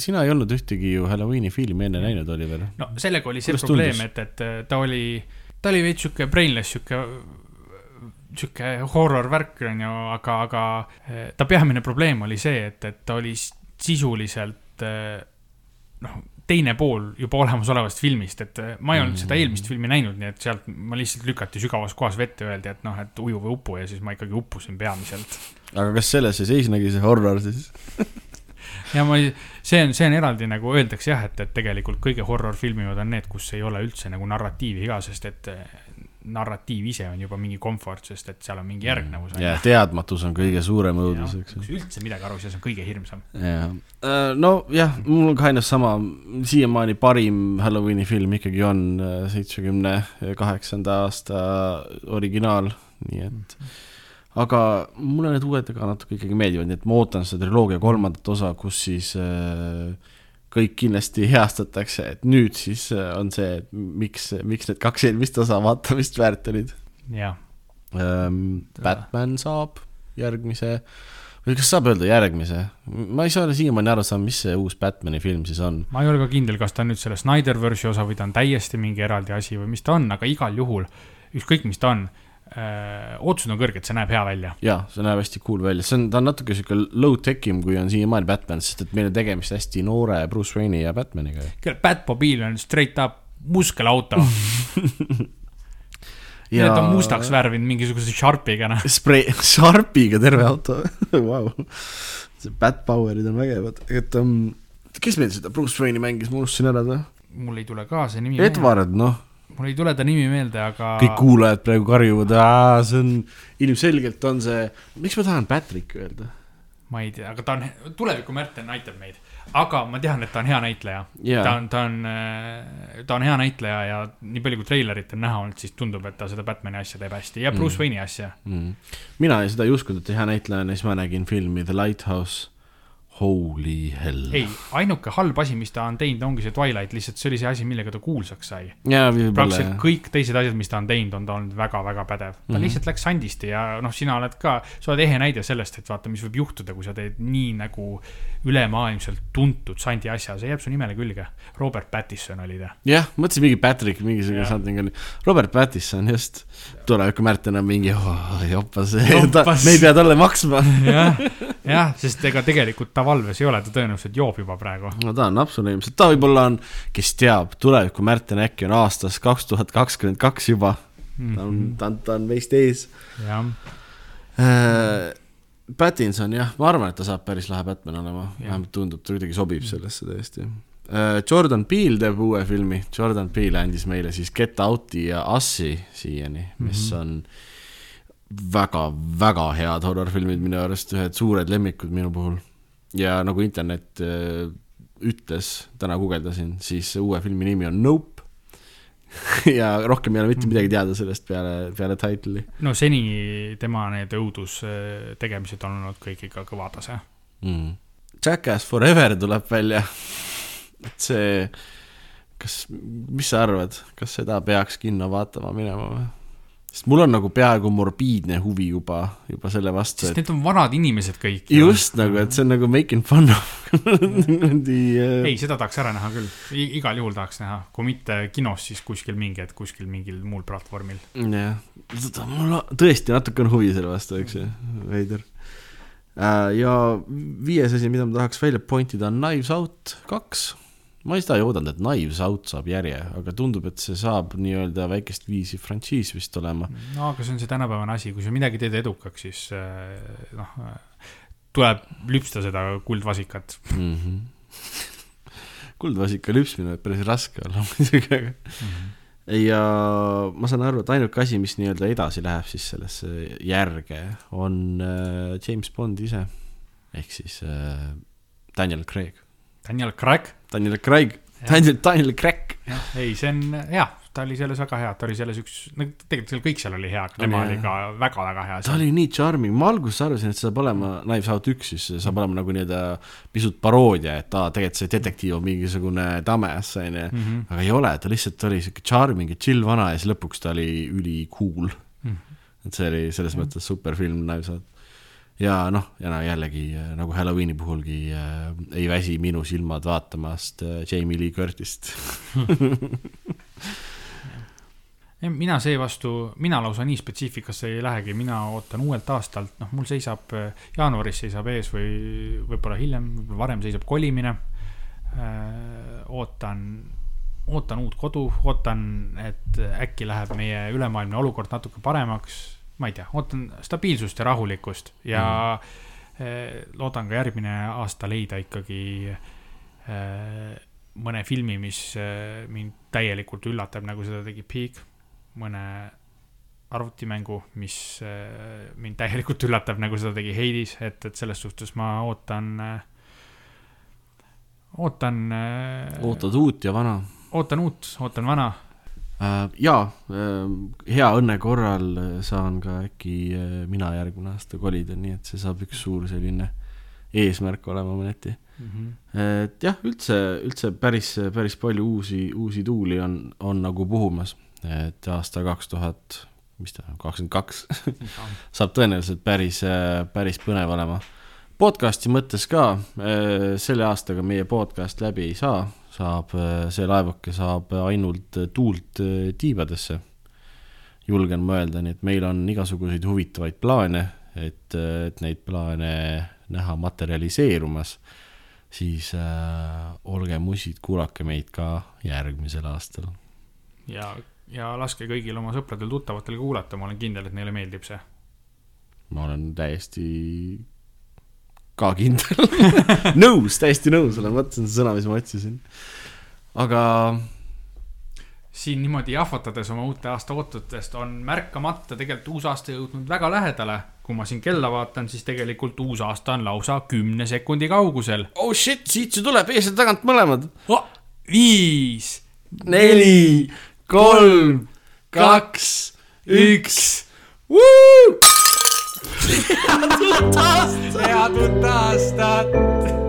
sina ei olnud ühtegi ju Halloweeni filmi enne näinud, Oliver? no sellega oli see Kuidas probleem, et, et ta oli ta oli veits sihuke brainless, sihuke, sihuke horror värk, on ju, aga, aga eh, ta peamine probleem oli see, et, et ta oli sisuliselt eh, noh, teine pool juba olemasolevast filmist, et eh, ma ei olnud mm -hmm. seda eelmist filmi näinud, nii et sealt ma lihtsalt lükati sügavas kohas vette, öeldi, et noh, et uju või upu ja siis ma ikkagi uppusin peamiselt. aga kas selles ei seisnegi see horror siis ja ma ei, see on, see on eraldi nagu öeldakse jah, et, et tegelikult kõige horror-filmimad on need, kus ei ole üldse nagu narratiivi ka, sest et eh, narratiiv ise on juba mingi komfort, sest et seal on mingi järgnevus. ja teadmatus on kõige suurem õudus, eks ju. kui üldse midagi aru ei saa, see on kõige hirmsam. äh, nojah, mul on kind of sama, siiamaani parim Halloweeni film ikkagi on äh, seitsmekümne kaheksanda aasta originaal, nii et mm -hmm aga mulle need uued ka natuke ikkagi meeldivad, nii et ma ootan seda triloogia kolmandat osa, kus siis äh, kõik kindlasti heastatakse, et nüüd siis äh, on see, miks, miks need kaks eelmist osa vaatamist väärt olid. jah ähm,. Batman saab järgmise, või kas saab öelda järgmise, ma ei saa siiamaani aru saada, mis see uus Batman'i film siis on. ma ei ole ka kindel, kas ta on nüüd selle Snyderverse'i osa või ta on täiesti mingi eraldi asi või mis ta on, aga igal juhul, ükskõik mis ta on ootused on kõrged, see näeb hea välja. jaa, see näeb hästi cool välja, see on, ta on natuke sihuke low-tech im, kui on siiamaani Batman, sest et meil on tegemist hästi noore Bruce Wayne'i ja Batmaniga. Batmobiil on straight up muskelauto ja ta on mustaks värvinud mingisuguse Sharpiga, noh. Spray, Sharpiga terve auto wow. see Batpowerid on vägevad, et um, kes meil seda Bruce Wayne'i mängis, ma unustasin ära ta. mul ei tule ka see nimi. Edward, noh mul ei tule ta nimi meelde, aga. kõik kuulajad praegu karjuvad, see on, ilmselgelt on see, miks ma tahan Patrick öelda? ma ei tea, aga ta on, tuleviku Märten aitab meid, aga ma tean, et ta on hea näitleja yeah.. ta on, ta on, äh, ta on hea näitleja ja nii palju, kui treilerit on näha olnud, siis tundub, et ta seda Batman'i asja teeb hästi ja Bruce mm. Wayne'i asja mm.. mina seda ei uskunud, et ta hea näitleja on ja siis ma nägin filmi The Lighthouse Holy hell. ei, ainuke halb asi, mis ta on teinud, ongi see Twilight, lihtsalt see oli see asi, millega ta kuulsaks sai. praktiliselt kõik teised asjad, mis ta on teinud, on ta olnud väga-väga pädev. ta mm -hmm. lihtsalt läks sandisti ja noh, sina oled ka, sa oled ehe näide sellest, et vaata, mis võib juhtuda, kui sa teed nii nagu ülemaailmselt tuntud sandi asja, see jääb su nimele külge. Robert Pattinson oli ta. jah, mõtlesin mingi Patrick, mingisugune something oli. Robert Pattinson, just. tuleviku Märten on mingi oh,, jopas, me ei pea talle maksma jah, jah, sest ega tegelikult ta valves ei ole, ta tõenäoliselt joob juba praegu. no ta on napsune ilmselt, ta võib-olla on, kes teab, tuleviku Märten äkki on aastas kaks tuhat kakskümmend kaks juba ta on, ta on, ta on meist ees. jah äh, Pattinson jah, ma arvan, et ta saab päris lahe Batman olema, vähemalt tundub, ta kuidagi sobib sellesse tõesti. Äh, Jordan Peele teeb uue filmi, Jordan Peele andis meile siis Get Out'i ja Us'i siiani, mis mm -hmm. on väga-väga head horror-filmid minu arust, ühed suured lemmikud minu puhul. Ja nagu internet äh, ütles, täna guugeldasin, siis uue filmi nimi on Nope ja rohkem ei ole mitte midagi teada sellest peale, peale title'i. no seni tema need õudustegemised on olnud kõik ikka kõva tase mm.. Jackass Forever tuleb välja, et see kas, mis sa arvad, kas seda peaks kinno vaatama minema või? Sest mul on nagu peaaegu morbiidne huvi juba, juba selle vastu. sest et... need on vanad inimesed kõik. just ju. nagu, et see on nagu making fun of niimoodi uh.... ei, seda tahaks ära näha küll, igal juhul tahaks näha, kui mitte kinos, siis kuskil mingi hetk kuskil mingil muul platvormil. jah, mul tõesti natuke on huvi selle vastu, eks ju, veider uh,. ja viies asi, mida ma tahaks välja point ida, on Knives Out kaks ma seda ei oodanud, et Knives Out saab järje, aga tundub, et see saab nii-öelda väikest viisi frantsiis vist olema. no aga see on see tänapäevane asi, kui sa midagi teed edukaks, siis äh, noh, tuleb lüpsta seda kuldvasikat mm. -hmm. kuldvasika lüpsmine võib päris raske olla muidugi, aga mm. -hmm ja ma saan aru, et ainuke asi, mis nii-öelda edasi läheb siis sellesse järge, on äh, James Bond ise. ehk siis Daniel Craig. Daniel Craig? Daniel Craig, Daniel, Daniel Craig. jah, ei, see on hea, ta oli selles väga hea, ta oli selles üks, no tegelikult seal kõik seal oli hea, aga tema oli ka väga-väga hea. ta oli nii charming, ma alguses arvasin, et see saab olema Knives Out üks, siis saab olema nagu nii-öelda pisut paroodia, et aa, tegelikult see detektiiv on mingisugune tames, onju. Mhm. aga ei ole, ta lihtsalt oli siuke charming ja chill vana ja siis lõpuks ta oli üli cool mm. -hmm. et see oli selles mõttes super film Knives Out ja noh, ja no jällegi äh, nagu Halloweeni puhulgi äh, ei väsi minu silmad vaatamast äh, Jamie Lee Curtis't. Mina seevastu, mina lausa nii spetsiifikasse ei lähegi, mina ootan uuelt aastalt, noh, mul seisab äh, jaanuaris seisab ees või võib-olla hiljem, võib-olla varem seisab kolimine. Äh,. ootan, ootan uut kodu, ootan, et äkki läheb meie ülemaailmne olukord natuke paremaks ma ei tea, ootan stabiilsust ja rahulikkust ja mm. loodan ka järgmine aasta leida ikkagi eh, mõne filmi, mis eh, mind täielikult üllatab, nagu seda tegi Peak, mõne arvutimängu, mis mind täielikult üllatab, nagu seda tegi Hades, et, et selles suhtes ma ootan, ootan. ootad uut ja vana? ootan uut, ootan vana Äh, jaa, äh, hea õnne korral äh, saan ka äkki mina järgmine aasta kolida, nii et see saab üks suur selline eesmärk olema mõneti mm. -hmm. et jah, üldse, üldse päris, päris palju uusi, uusi tuuli on, on nagu puhumas, et aasta kaks tuhat, mis ta on, kakskümmend kaks saab tõenäoliselt päris, päris põnev olema. Podcast'i mõttes ka, selle aastaga meie podcast läbi ei saa saab, see laevake saab ainult tuult eh, tiibadesse. julgen ma öelda, nii et meil on igasuguseid huvitavaid plaane, et, et neid plaane näha materialiseerumas, siis äh, olge musid, kuulake meid ka järgmisel aastal. ja, ja laske kõigil oma sõpradel-tuttavatel kuulata, ma olen kindel, et neile meeldib see. ma olen täiesti ka kindel nõus, täiesti nõus olen, vot see on see sõna, mis ma otsisin. aga. siin niimoodi jahvatades oma uute aasta ootutest on märkamata tegelikult uus aasta jõudnud väga lähedale. kui ma siin kella vaatan, siis tegelikult uus aasta on lausa kümne sekundi kaugusel. oh shit, siit see tuleb, ees ja tagant mõlemad oh,. viis, neli, kolm, kaks, üks. Head uut aastat. head uut aastat.